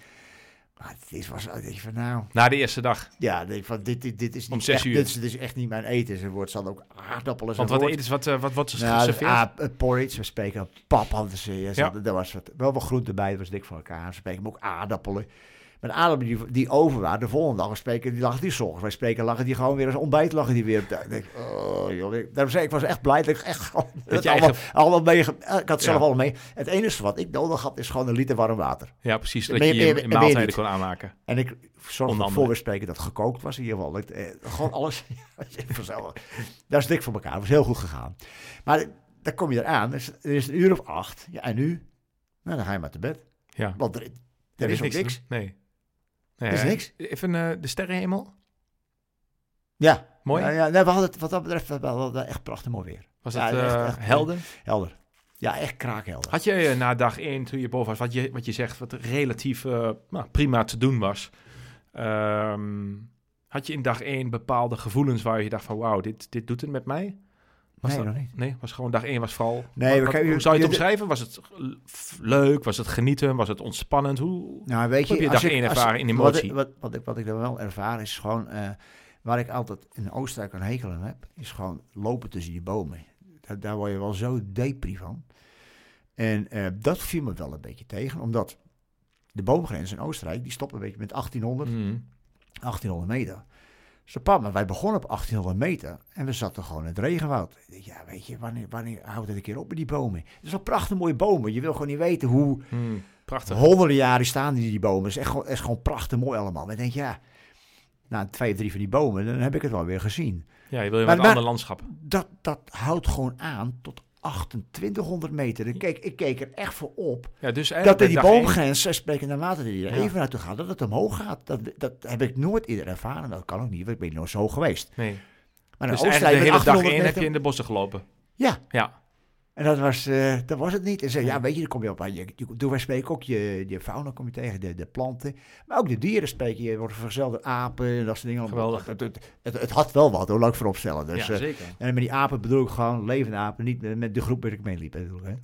Maar het is, was, je van, nou... na de eerste dag. Ja, denk van, dit, dit, dit is niet Om zes echt, uur. Dit, is, dit is echt niet mijn eten. Er wordt dan ook aardappelen. Want wat eten is wat, eh, wat, wat is Nou, geserveerd? ah, eh, porridge, we spreken pap hadden ze. Ja, Ja. ja. Daar was wat, wel wat groente bij, dat was dik voor elkaar. We spreken ook aardappelen. De aardappelen die, die over waren, de volgende dag spreken, die lagen die zorgen. Wij spreken, lagen die gewoon weer als ontbijt, lagen die weer. Ik denk, oh, joh, ik, daarom zei ik, was echt blij dat ik echt gewoon... Dat je allemaal, eigen- allemaal mee, eh, ik had zelf Ja. al mee. Het enige wat ik nodig had, is gewoon een liter warm water. ja, precies. Dat je je- je maaltijden kon aanmaken. En ik zorgde ervoor, andere. we spreken, dat gekookt was in ieder geval. Ik, eh, gewoon alles, <laughs> vanzelf. Dat is dik voor elkaar, dat was heel goed gegaan. Maar dan kom je eraan, dus er is een uur of acht. Ja, en nu? Nou, dan ga je maar te bed. Ja. Want er, er is niks. Nee. Nee. Is niks. Even eh, de sterrenhemel. Ja. Mooi. Ja, ja, nee, we hadden het wat dat betreft wel, echt prachtig mooi weer. Was Ja, het echt, eh, echt. helder? Helder. Ja, echt kraakhelder. Had je eh, na dag 1, toen je boven was, wat je, wat je zegt, wat relatief nou, prima te doen was, ehm, had je in dag 1 bepaalde gevoelens waar je dacht van wauw, dit, dit doet het met mij? Was nee, dat- nog niet. Nee, was gewoon dag 1 was vooral... Nee, wat- wat- hoe zou je het omschrijven? Was het leuk? Was het genieten? Was het ontspannend? Hoe... Nou, weet je, heb je dag ik- één ervaren in emotie? Wat, wat, ik, wat ik dan wel ervaar is gewoon, eh, waar ik altijd in Oostenrijk een hekel aan heb, is gewoon lopen tussen die bomen. Daar, daar word je wel zo depri van. En eh, dat viel me wel een beetje tegen, omdat de boomgrens in Oostenrijk, die stopt een beetje met 1800, Mm. 1800 meter. Dus pap, maar wij begonnen op 1800 meter en we zaten gewoon in het regenwoud. Ja, weet je, wanneer, wanneer houdt het een keer op met die bomen? Het is wel prachtig mooie bomen. Je wil gewoon niet weten hoe, Mm. Prachtig. Honderden jaren staan die, die bomen. Het is echt gewoon, is gewoon prachtig mooi allemaal. Maar ik denk, ja, na twee of drie van die bomen, dan heb ik het wel weer gezien. Ja, je wil je Maar- een ander landschap. Dat, dat houdt gewoon aan tot 2800 meter. Ik keek, ik keek er echt voor op. Ja, dus Dat er die één- boomgrens, eh, spreken naarmate die er Ja. even naartoe gaat, dat het omhoog gaat. Dat, dat heb ik nooit eerder ervaren. Dat kan ook niet, want ik ben nooit zo geweest. Nee. Maar in Dus de hele dag 800 één heb je in de bossen gelopen. Ja, Ja. En dat was, eh, dat was het niet. En zei, ja, weet je, dan kom je op aan je, je, door wij spreken ook je, je fauna kom je tegen, de, de planten. Maar ook de dieren spreken je, wordt vergezeld door apen en dat soort dingen. Geweldig. Het, het, het, het had wel wat, hoor, laat ik vooropstellen. Dus, ja, eh, zeker. en met die apen bedoel ik gewoon levende apen, niet met, met de groep waar ik mee liep. Bedoel, hè.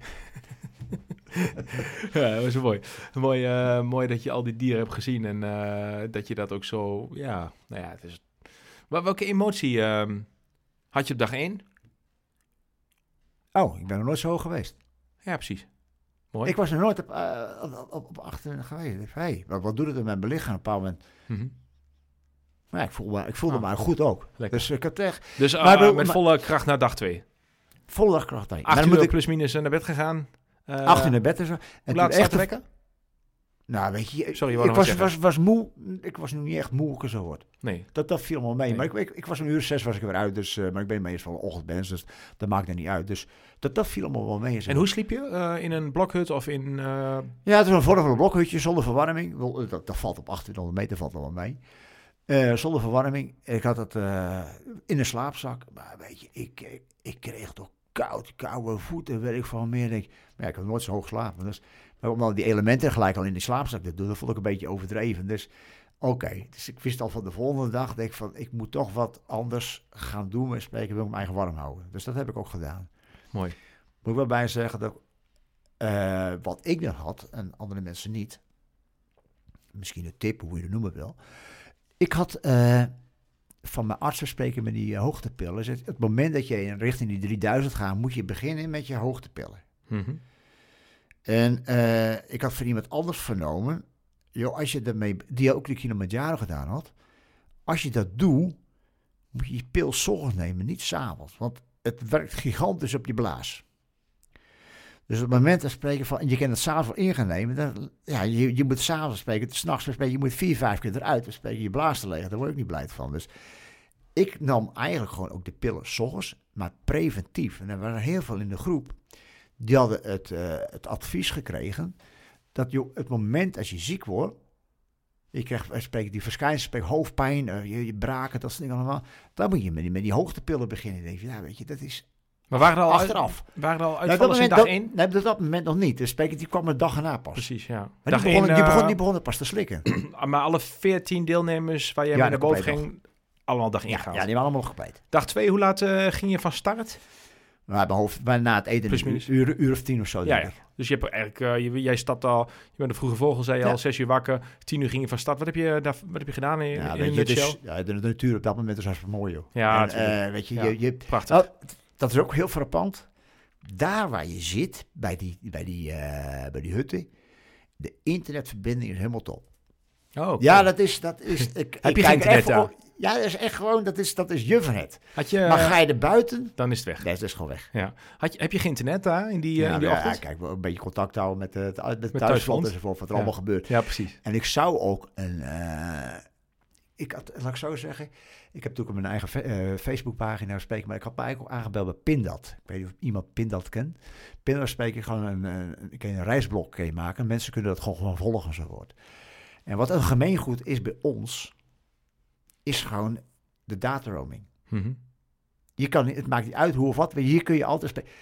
<laughs> Ja, dat was mooi. Mooi, eh, mooi dat je al die dieren hebt gezien en dat je dat ook zo, ja, nou ja, het is... Maar welke emotie ehm, had je op dag 1? Oh, ik ben er nooit zo hoog geweest. Ja, precies. Mooi. Ik was er nooit op, eh, op, op, geweest. Hey, wat, wat doet het met mijn lichaam op een bepaald moment? Mhm. Maar ja, ik voelde, me- ik voelde Ah. me goed ook. Lekker. Dus ik had echt Dus eh, Maar bedoel- met maar- volle kracht naar dag 2. volle. Maar 8 dan uur moet ik plus minus naar bed gegaan. Eh, 8 uur naar bed en zo. En toen laat echt wekker? Nou, weet je, Sorry, ik was, was, was moe. Ik was nu niet echt moe ik zo word. Nee. Dat, dat viel me mee. Nee. Maar ik, ik, ik was om uur zes was ik er weer uit. Dus, eh, maar ik ben meestal een ochtendmens, dus dat maakt er niet uit. Dus dat, dat viel me wel mee. En hoe sliep je? Eh, in een blokhut of in... eh, Ja, het is een vorm van een blokhutje zonder verwarming. Wel, Dat, dat valt op 2800 meter, valt wel mee. Zonder verwarming. Ik had het in een slaapzak. Maar weet je, ik, ik, kreeg toch koud, koude voeten, weet ik van meer. Ik, maar ja, ik heb nooit zo hoog geslapen. Dus, maar om dan die elementen gelijk al in die slaapzak te doen, dat vond ik een beetje overdreven. Dus oké, dus ik wist al van de volgende dag, denk ik van, ik moet toch wat anders gaan doen en spreken, wil ik mijn eigen warm houden. Dus dat heb ik ook gedaan. Mooi. Moet ik wel bij zeggen dat eh, wat ik dan had en andere mensen niet. misschien een tip, hoe je het noemen wil. Ik had eh, van mijn arts gesproken met die uh, hoogtepillen. Het, het moment dat je in richting die 3000 gaat, moet je beginnen met je hoogtepillen. Mhm. En eh, ik had van iemand anders vernomen, joh, als je daarmee, die ook de Kilimanjaro gedaan had, als je dat doet, moet je je pil ochtends nemen, niet s'avonds. Want het werkt gigantisch op je blaas. Dus op het moment dat spreken van, en je kan het s'avonds wel in gaan nemen, dan, ja, je, je moet s'avonds spreken, s'nachts spreken, je moet vier, vijf keer eruit, dan spreken je blaas te leeg, daar word ik niet blij van. Dus ik nam eigenlijk gewoon ook de pillen s ochtends, maar preventief. En er waren heel veel in de groep, die hadden het, eh, het advies gekregen, dat je het moment als je ziek wordt, je krijgt wij spreken die verschijnselen, hoofdpijn, eh, je, je braken, dat soort dingen allemaal. Dan moet je met die, met die hoogtepillen beginnen. Dan denk je, ja, weet je, dat is Maar waren er al, achteraf. waren er al Nou, in moment, dag dat, 1? nee, dat, dat moment nog niet. De spreker die kwam een dag erna pas. Precies, ja. Maar Dag die, begonnen, één, die, begon, eh, die begonnen pas te slikken. <clears throat> Maar alle 14 deelnemers waar jij Ja, mee naar dat boven ging, allemaal dag 1 ja, ja, die waren allemaal nog gepleid. Dag 2, hoe laat eh, ging je van start? Maar hoofd, maar na het eten Plus een uur, uur, of tien of zo. Ja, denk ja. ik. Dus je hebt eigenlijk, eh, je, jij stapt al, je bent een vroege vogel, zei je Ja. al, 6 uur wakker, 10 uur ging je van start. Wat heb je, daar, wat heb je gedaan in, Ja, in je, is, ja, de natuur op dat moment is hartstikke mooi, joh. Ja, en, eh, weet je, je, je, Prachtig. Nou, dat is ook heel frappant. Daar waar je zit, bij die, bij die, eh, bij die hutten, de internetverbinding is helemaal top. oh, oké. Ja, dat is... Dat is <laughs> ik, Heb ik je geen internet even Ja, dat is echt gewoon, dat is, dat is. Had je, maar ga je er buiten, dan is het weg. nee, dat is gewoon weg. Ja. Had je, heb je geen internet daar in die, eh, in die ja, ochtend? kijk, een beetje contact houden met, eh, het met, met thuisfront. thuisfront enzovoort, wat er Ja. allemaal gebeurt. Ja, precies. En ik zou ook een. eh, ik had, laat ik zo zeggen. Ik heb natuurlijk op mijn eigen eh, Facebookpagina spreken, maar ik had mij eigenlijk ook aangebeld bij Pindat. Ik weet niet of iemand Pindat kent. Pindat spreek je gewoon een, een, ik een reisblok kan je maken. Mensen kunnen dat gewoon, gewoon volgen enzovoort. En wat een gemeengoed is bij ons, is gewoon de data roaming. Mhm. Je kan, het maakt niet uit hoe of wat, maar hier kun je altijd spreken.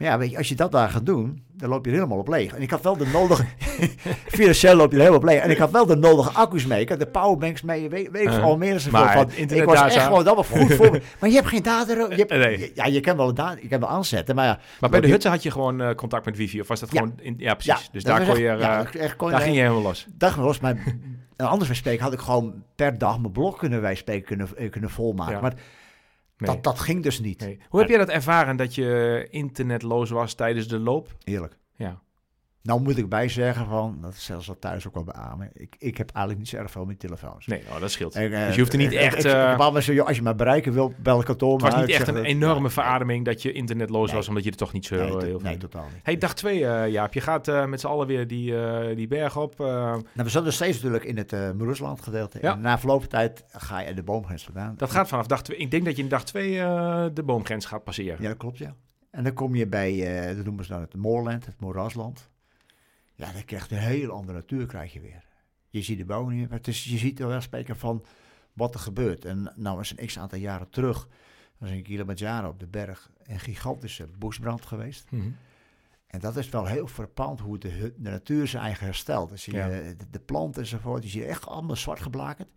Maar ja, weet je, als je dat daar gaat doen, dan loop je er helemaal op leeg. En ik had wel de nodige... <laughs> Financieel loop je er helemaal op leeg. En ik had wel de nodige accu's mee. Ik had de powerbanks mee, weet, weet ik Uh, veel, al meer van. Ik was echt gewoon allemaal goed voor me. <laughs> Maar je hebt geen data... Je hebt, Nee. Ja, je kan wel, een da- je kan wel aanzetten, maar ja... Maar bij de hutten had je gewoon eh, contact met wifi? Of was dat Ja. gewoon... In, ja, precies. Ja, dus dat daar was kon je... echt- ja, eh, dat- echt gewoon, daar eh, ging je helemaal los. dag maar los. Maar een anders bespreken had ik gewoon per dag mijn blok kunnen wij spreken kunnen, eh, kunnen volmaken. Ja. Maar Nee. dat, dat ging dus niet. Nee. Hoe heb jij dat ervaren dat je internetloos was tijdens de loop? Eerlijk. Nou moet ik bij zeggen van, dat is zelfs al thuis ook wel beamen. Ik, ik heb eigenlijk niet zo erg veel met telefoons. Nee, oh, dat scheelt. En, eh, dus je hoeft er niet ik- echt... ik- eh, ik- ik- ik- zo, joh, als je me bereiken wil, bel het kantoor het was maar niet echt een dat- enorme verademing dat je internetloos Nee. was, omdat je er toch niet zo Nee, heel veel... nee, totaal niet. Hey, dag twee, eh Jaap. Je gaat eh, met z'n allen weer die, eh, die berg op. eh, Nou, we nog steeds natuurlijk in het uh, Rusland gedeelte. Ja. En na verloop van tijd ga je de boomgrens vandaan. dat gaat vanaf dag twee. Ik denk dat je in dag twee eh, de boomgrens gaat passeren. Ja, dat klopt, ja. En dan kom je bij, eh dat noemen ze dan het Moorland, het Moerasland. Ja, dan krijg je een heel andere natuur krijg je weer. Je ziet de bomen niet meer, maar het is, je ziet er wel spreken van wat er gebeurt. En nou was een x aantal jaren terug, was in Kilimanjaro op de berg een gigantische bosbrand geweest. Mhm. En dat is wel heel verpand hoe de, natuur zijn eigen herstelt. Zie je Ja. de, de planten enzovoort, die zie je echt allemaal zwart geblakerd.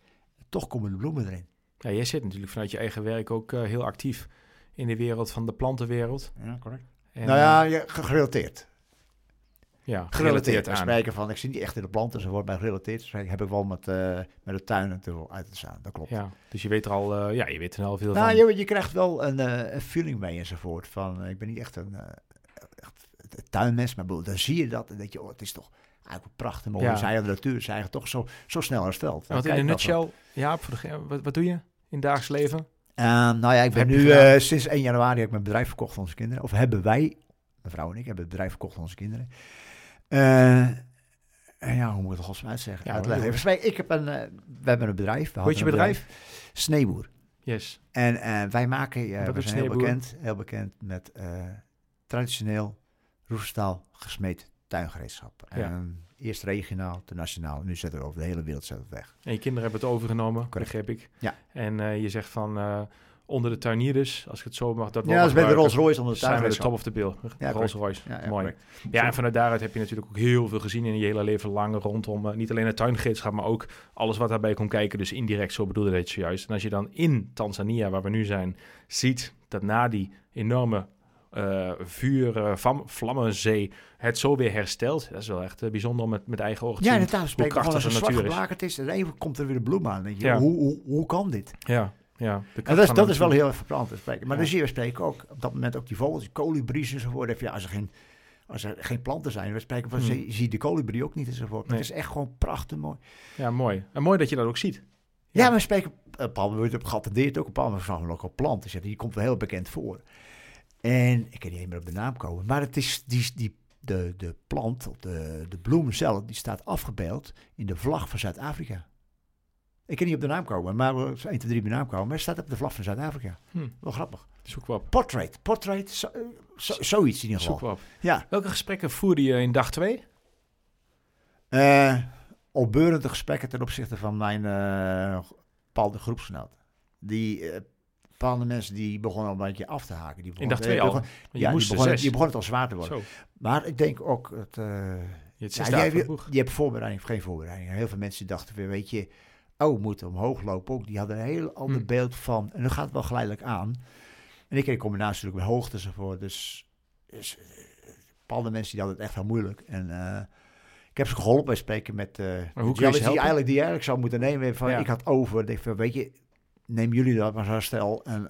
Toch komen de bloemen erin. Ja, jij zit natuurlijk vanuit je eigen werk ook eh, heel actief in de wereld van de plantenwereld. Ja, correct. En, nou ja, je, gerelateerd. Ja, Gerelateerd aan. spreken van, ik zie niet echt in de planten enzovoort, maar gerelateerd spreken heb ik wel met, eh, met de tuin natuurlijk uit te staan. Dat klopt. Ja, dus je weet er al, eh, ja, je weet er al veel Nou, van. je, je krijgt wel een, eh, een feeling mee enzovoort. Van, ik ben niet echt een, echt tuinmens, maar bedoel, dan zie je dat en denk je, oh, het is toch eigenlijk prachtig mooi. Ja. Zijn de natuur is eigenlijk toch zo, zo snel hersteld. Want in een nutshell, ja, voor de, wat, wat doe je in het dagelijks leven? Ehm, nou ja, ik ben Heb nu sinds 1 januari heb ik mijn bedrijf verkocht aan onze kinderen. Of hebben wij, mijn vrouw en ik, hebben het bedrijf verkocht aan onze kinderen. Eh, en ja, hoe moet ik het uitzeggen? Ja. Even spreken. Ik heb een, eh, we hebben een bedrijf. Heet je een bedrijf? Sneeboer. Yes. En eh, wij maken, eh, Wat we zijn heel bekend, heel bekend met eh, traditioneel roesstaal gesmeed tuingereedschap. Ja. En eerst regionaal, ten nationaal. Nu zetten we over de hele wereld zetten we het weg. En je kinderen hebben het overgenomen, Correct. begreep ik. Ja. En eh, je zegt van eh, onder de tuinierders, als ik het zo mag, dat Ja, dat is bij de Rolls Royce onder de zijn we de top of the bill. Ja, Rolls Royce, Ja, ja, mooi. Ja, en vanuit daaruit heb je natuurlijk ook heel veel gezien in je hele leven lang rondom eh, niet alleen het tuingereedschap, maar ook alles wat daarbij komt kijken. Dus indirect, zo bedoelde het zojuist. En als je dan in Tanzania, waar we nu zijn, ziet dat na die enorme eh, vuur, eh, vam, vlammenzee het zo weer herstelt. Dat is wel echt bijzonder om met, met eigen ogen te Ja, zien. inderdaad. Spreken we krachtig gewoon als de een zwart natuur is. geblakerd is. En even komt er weer de bloem aan. Denk je, Ja. hoe, hoe, hoe kan dit? Ja, ja. En dat is, dat is wel heel erg verbrand te spreken. Maar Ja. dan zie je, spreken ook op dat moment ook die vogels, die kolibries enzovoort. Ja, als, er geen, als er geen planten zijn, we spreken van, Hmm. zie, zie je de kolibrie ook niet enzovoort. Maar Nee. Het is echt gewoon prachtig mooi. Ja, mooi. En mooi dat je dat ook ziet. Ja, Ja. we spreken, uh, Paul wordt op geattendeerd ook, een Paul van ook al planten. Zeg, die komt wel heel bekend voor. En ik kan niet meer op de naam komen, maar het is die, die, de, de plant, de, de bloem zelf, die staat afgebeeld in de vlag van Zuid-Afrika. Ik kan niet op de naam komen, maar we 1, 2, 3 op de naam komen. Maar het staat op de vlag van Zuid-Afrika. Hm. Wel grappig. Zoek we op. Portrait, portrait, zo, eh, zo- zoiets in ieder geval. Ja, Welke gesprekken voerde je in dag 2? eh opbeurende gesprekken ten opzichte van mijn eh bepaalde groepsgenoten. Die eh, bepaalde mensen die begonnen al een beetje af te haken. Die In begonnen- dag 2 die al? ja, die die begonnen het al zwaar te worden. Zo. Maar ik denk ook, het, Je hebt ja, je, je hebt voorbereiding of geen voorbereiding. Heel veel mensen dachten weer, weet je, oh, we moeten omhoog lopen ook. Die hadden een heel ander Hm. beeld van, en dan gaat het wel geleidelijk aan. En ik heb in combinatie natuurlijk met hoogte enzovoort. Dus, dus eh, bepaalde mensen die hadden het echt heel moeilijk. En eh, ik heb ze geholpen bij spreken met eh hoe die eigenlijk, die eigenlijk zou moeten nemen. Van, Ja. Ik had over, van, weet je, neem jullie dat maar zo stel. En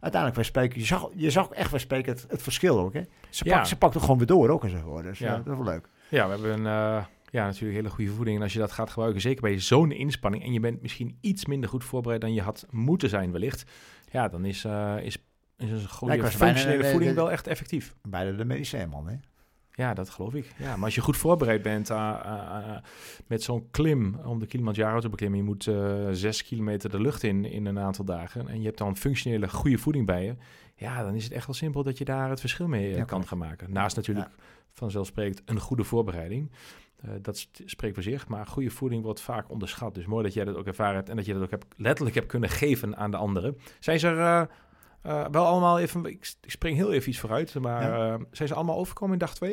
uiteindelijk wij spreken, je zag, je zag echt wij spreken het, het verschil ook. Hè? Ze, Ja. pakt, ze pakt het gewoon weer door ook enzovoort. Dus Ja. ja. dat is wel leuk. Ja, we hebben een, ja, natuurlijk hele goede voeding. En als je dat gaat gebruiken, zeker bij zo'n inspanning... en je bent misschien iets minder goed voorbereid dan je had moeten zijn wellicht... ja, dan is, eh, is, is een Ja, goede bijna- functionele voeding de- wel echt effectief. Bijna de medicijnman, hè? Ja, dat geloof ik. Ja, maar als je goed voorbereid bent eh, met zo'n klim om de Kilimanjaro te beklimmen... je moet zes kilometer de lucht in in een aantal dagen... en je hebt dan functionele goede voeding bij je... ja, dan is het echt wel simpel dat je daar het verschil mee Ja, kan gaan maken. Naast natuurlijk vanzelfsprekend een goede voorbereiding... Eh, dat spreekt voor zich, maar goede voeding wordt vaak onderschat. Dus mooi dat jij dat ook ervaren hebt en dat je dat ook hebt, letterlijk hebt kunnen geven aan de anderen. Zijn ze er eh, eh, wel allemaal even, ik, ik spring heel even iets vooruit, maar Ja. zijn ze allemaal overgekomen in dag 2?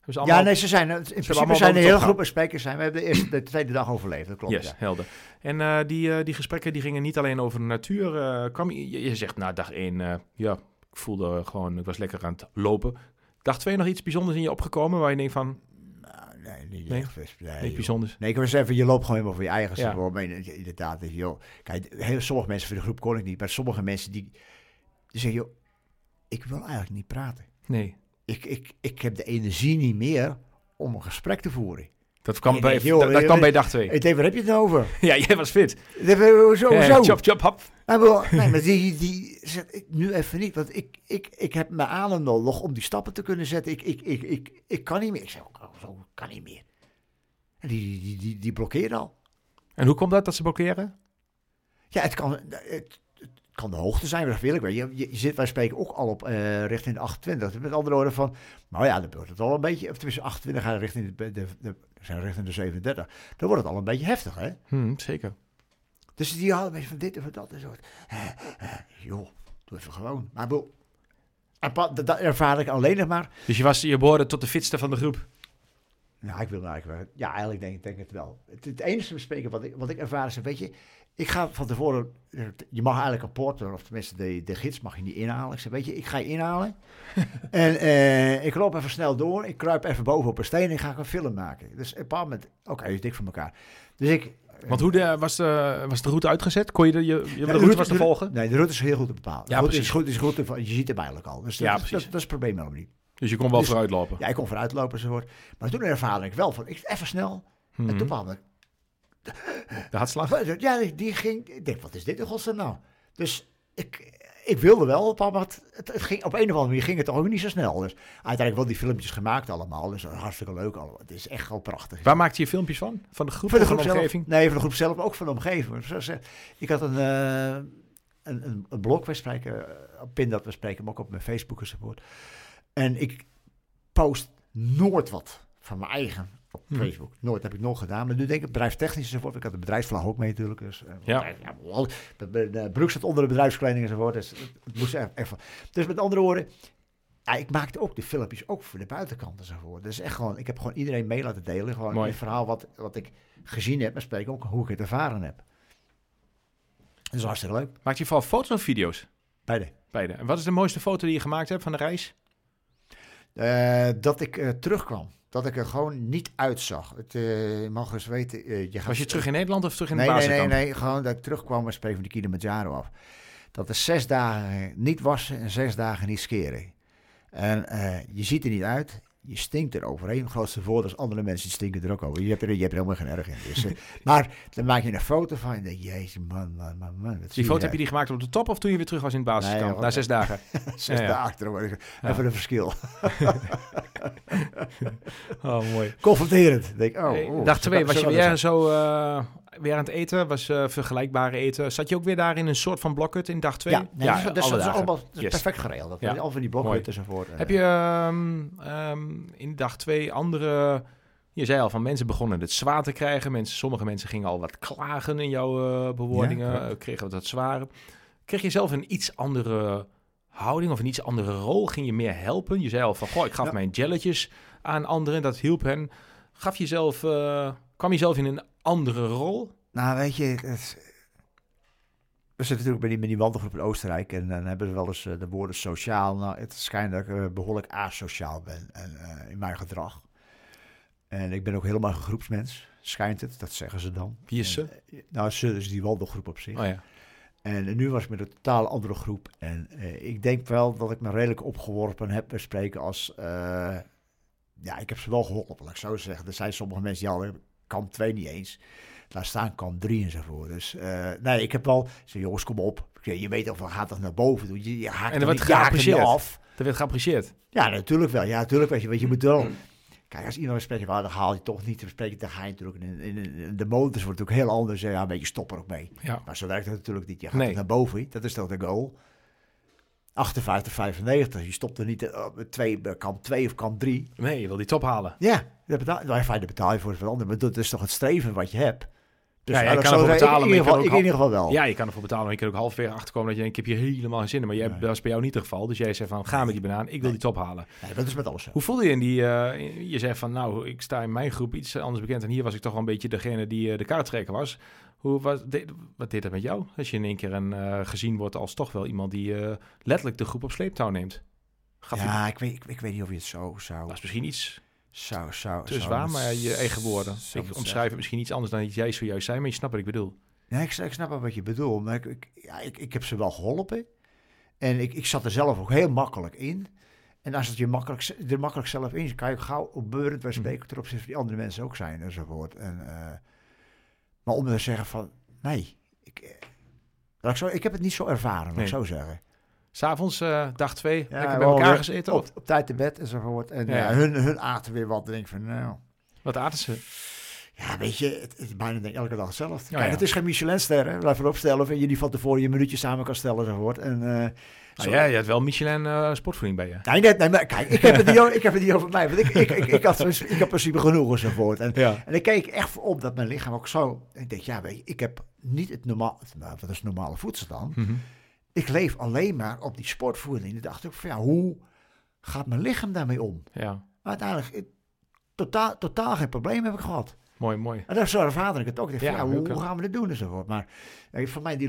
Hebben ze Ja, nee, ze zijn, in principe allemaal zijn heel top groepen sprekers zijn. We hebben de eerste, de tweede dag overleefd, dat klopt. Yes, ja. helder. En die, die gesprekken die gingen niet alleen over de natuur. kwam, je, je zegt na dag 1, ja, ik voelde gewoon, ik was lekker aan het lopen. Dag 2 nog iets bijzonders in je opgekomen waar je denkt van, nee, niet Nee? echt. Nee, bijzonders. Nee, ik eens even, je loopt gewoon helemaal voor je eigen Ja. inderdaad, joh. Kijk, heel, sommige mensen voor de groep kon ik niet. Maar sommige mensen die, die zeggen, joh, ik wil eigenlijk niet praten. Nee, Ik, ik, ik heb de energie niet meer om een gesprek te voeren. Dat kwam, Nee, bij, nee, joh, dat, dat eh, kwam bij dag 2. Ik denk, waar heb je het nou over? <laughs> Ja, jij was fit. Denk, Zo, Eh, zo. chop, chop, hap. Hij wil, nee, maar die, die ik, nu even niet, want ik, ik, ik heb mijn adem nodig om die stappen te kunnen zetten. Ik, ik, ik, ik, ik kan niet meer. Ik zeg, oh, zo kan niet meer. En die, die, die, die, al. En hoe komt dat dat ze blokkeren? Ja, het kan, het, het kan de hoogte zijn, dat wil ik wel. Je, je, je zit, wij spreken ook al op eh, richting de 28. Met andere woorden van, nou ja, dan wordt het al een beetje, of tenminste 28 gaan richting de, de, de, zijn richting de 37. Dan wordt het al een beetje heftig, hè? Hm, zeker. Dus die hadden een beetje van dit en van dat en zo. Eh, eh, joh, doe even gewoon. Maar pa- dat, dat ervaar ik alleen nog maar. Dus je, was, je behoorde tot de fitste van de groep. Nou, ik wil eigenlijk wel. Ja, eigenlijk denk, denk ik het wel. Het, het enige bespreken wat ik, wat ik ervaar is, weet je, ik ga van tevoren, je mag eigenlijk een porter, of tenminste de, de gids mag je niet inhalen. Ik zeg, weet je, ik ga je inhalen. <laughs> en eh, ik loop even snel door, ik kruip even boven op een steen en ik ga een film maken. Dus op een bepaald moment, oké, is dik van elkaar. Dus ik... Want hoe de, was, de, was de route uitgezet? Kon je de, je, je de route was te volgen? Nee, de route is heel goed te bepalen. Ja, route precies. is goed, is goed te, je ziet hem eigenlijk al. Dus dat, Ja, precies. dat, dat is het probleem helemaal niet. Dus je kon wel Dus- vooruit lopen. Ja, ik kon vooruit lopen enzovoort. Maar toen ervaarde ik wel van, ik, even snel. Mhm. En toen kwam ik De hartslag? Ja, die, ging. Ik denk, wat is dit in godsnaam nou? Dus ik, ik wilde wel, papa, maar het, het, ging, op een of andere manier ging het ook niet zo snel. Dus uiteindelijk wel die filmpjes gemaakt allemaal. Dus hartstikke leuk allemaal. Het is echt wel prachtig. Waar maakte je filmpjes van? Van de groep de van de zelf? omgeving? Nee, van de groep zelf, maar ook van de omgeving. Ik had een, eh, een, een, een blog, wij spreken, eh, op Pin dat we spreken, maar ook op mijn Facebook enzovoort. En ik post nooit wat van mijn eigen op Mhm. Facebook. Nooit heb ik nog gedaan. Maar nu denk ik bedrijfstechnisch enzovoort. Ik had de bedrijfsvlag ook mee natuurlijk. Dus, eh, Ja. ja de, de, de broek zat onder de bedrijfskleding enzovoort. Dus het, moest echt. Dus met andere woorden, ja, ik maakte ook de filmpjes ook voor de buitenkant enzovoort. Dus echt gewoon, ik heb gewoon iedereen mee laten delen. Gewoon Mooi. het verhaal wat, wat ik gezien heb, maar spreken ook hoe ik het ervaren heb. Dat is hartstikke leuk. Maakte je vooral foto's of video's? Beide. beide. En wat is de mooiste foto die je gemaakt hebt van de reis? Eh, dat ik eh, terugkwam. Dat ik er gewoon niet uitzag. Het, eh, mag eens weten. eh, je gaat, Was je terug in Nederland of terug in nee, de nee, nee, nee. Gewoon dat ik terugkwam en spreek van de Kilimanjaro af. Dat er zes dagen niet wassen en zes dagen niet scheren. En eh, je ziet er niet uit. Je stinkt er overheen. Het grootste voordeel is andere mensen stinken er ook over. Je hebt er, je hebt er helemaal geen erg in. Dus, eh, <laughs> maar dan maak je een foto van en denk je, jezus man, man, man, Die foto heb je die gemaakt op de top of toen je weer terug was in het basiskamp? Nee, na zes dagen. <laughs> Zes Ja, dagen. Ja. Even een verschil. <laughs> Oh, mooi. Confronterend. Denk, ik, oh, Hey, oh, dag twee, was je weer zo eh, weer aan het eten? Was eh vergelijkbare eten? Zat je ook weer daar in een soort van blokhut in dag twee? Ja, nee, dat, is- dat allemaal Yes. perfect geregeld. Dat Ja. Al van die blokhutten enzovoort. Heb je ehm, ehm, in dag twee andere... Je zei al van mensen begonnen het zwaar te krijgen. Mensen, sommige mensen gingen al wat klagen in jouw eh, bewoordingen. Ja, eh, kregen wat zwaar. Kreeg je zelf een iets andere houding of een iets andere rol? Ging je meer helpen? Je zei al van, goh, ik gaf Ja. mijn jelletjes aan anderen. Dat hielp hen. Gaf je zelf, eh, kwam je zelf in een andere rol? Nou, weet je, het, we zitten natuurlijk bij die, met die wandelgroep in Oostenrijk en dan hebben we wel eens eh, de woorden sociaal. Nou, het schijnt dat ik eh, behoorlijk asociaal ben en, eh, in mijn gedrag. En ik ben ook helemaal een groepsmens, schijnt het, dat zeggen ze dan. Wie is ze? En, nou, ze is die wandelgroep op zich. Oh ja. En nu was ik met een totaal andere groep. En ik denk wel dat ik me redelijk opgeworpen heb bij spreken als... ja, ik heb ze wel geholpen, laat ik zo zeggen. Er zijn sommige mensen die hadden kamp 2 niet eens. Laat staan kamp 3 enzovoort. Dus eh, nee, ik heb wel... Zeg, jongens, kom op. Je weet toch, wel, gaat toch naar boven doen. Je, je haakt En er er er niet geapprecieerd. af. Dat werd geapprecieerd. Ja, natuurlijk wel. Ja, natuurlijk. Weet je, weet je, moet wel... Kijk, als iemand spreekt, dan haal je toch niet te spreken. Dan ga je natuurlijk... In, in, in- de motors wordt natuurlijk heel anders. Ja, een beetje stop er ook mee. Ja. Maar zo werkt het natuurlijk niet. Je gaat Nee. naar boven. Dat is toch de goal. 58, 95. Je stopt er niet eh, op twee, bij kamp 2 of kamp 3. Nee, je wil die top halen. Ja, dat betaal, nou, fijn, betaal je voor het veranderen. Maar dat is toch het streven wat je hebt. Dus Ja, je nou, dat kan ervoor betalen, in ieder je geval, in ieder wel. Ja, je kan ervoor betalen, maar je kan ook halverwege achterkomen dat je denkt, ik heb hier helemaal geen zin in. Maar jij, Nee. dat is bij jou niet het geval. Dus jij zei van, ga met die banaan, ik wil die top halen. Dat is met alles zo. Hoe voelde je in die, eh, je zegt van, nou, ik sta in mijn groep iets anders bekend. En hier was ik toch wel een beetje degene die eh, de kaarttrekker was. Hoe, wat, deed, wat deed dat met jou? Als je in één keer een, eh, gezien wordt als toch wel iemand die eh, letterlijk de groep op sleeptouw neemt. Gaf je, Ja, ik weet, ik, ik weet niet of je het zo zou... dat is misschien iets zou, zou te zwaar, maar je eigen woorden. Ik omschrijf het misschien iets anders dan jij zojuist zei, maar je snapt wat ik bedoel. Ja, ik, ik snap wel wat je bedoelt. Maar ik, ik, ja, ik, ik heb ze wel geholpen. En ik, ik zat er zelf ook heel makkelijk in. En als het je makkelijk, er makkelijk zelf in kan je ook gauw opbeurend bij Mhm. spreken ten opzichte van die andere mensen ook zijn enzovoort. En, eh, maar om te zeggen van, nee, ik, eh, laat ik, zo, ik heb het niet zo ervaren, laat Nee. ik zo zeggen. S'avonds, eh dag twee, lekker bij elkaar gezeten. Op, op tijd te bed enzovoort. En Ja, ja, ja. hun, hun aten weer wat. En denk ik van, nou, Wat aten ze? ja, weet je, het, het is bijna denk ik elke dag hetzelfde. Ja, Kijk, ja. het is geen Michelinster, hè. Blijf erop stellen. Of je die van tevoren je minuutje samen kan stellen enzovoort. En, Nou zo- ja, je had wel Michelin eh, sportvoeding bij je. Nee, nee, nee, maar kijk, ik heb het niet, o- ik heb het niet over mij. Want ik, ik, ik, ik, had, ik heb in principe genoeg enzovoort. En, Ja. en ik keek echt op dat mijn lichaam ook zo... Ik denk, ja, weet je, ik heb niet het normaal... Nou, wat is normale voedsel dan? Mhm. Ik leef alleen maar op die sportvoeding. En ik dacht ook van, ja, hoe gaat mijn lichaam daarmee om? Ja, Maar uiteindelijk, ik- totaal, totaal geen probleem heb ik gehad. Mooi, mooi. En dat zo ervaarde ik het ook. Dacht, Ja, hoe, gaan we dit doen enzovoort. Maar eh, voor mij die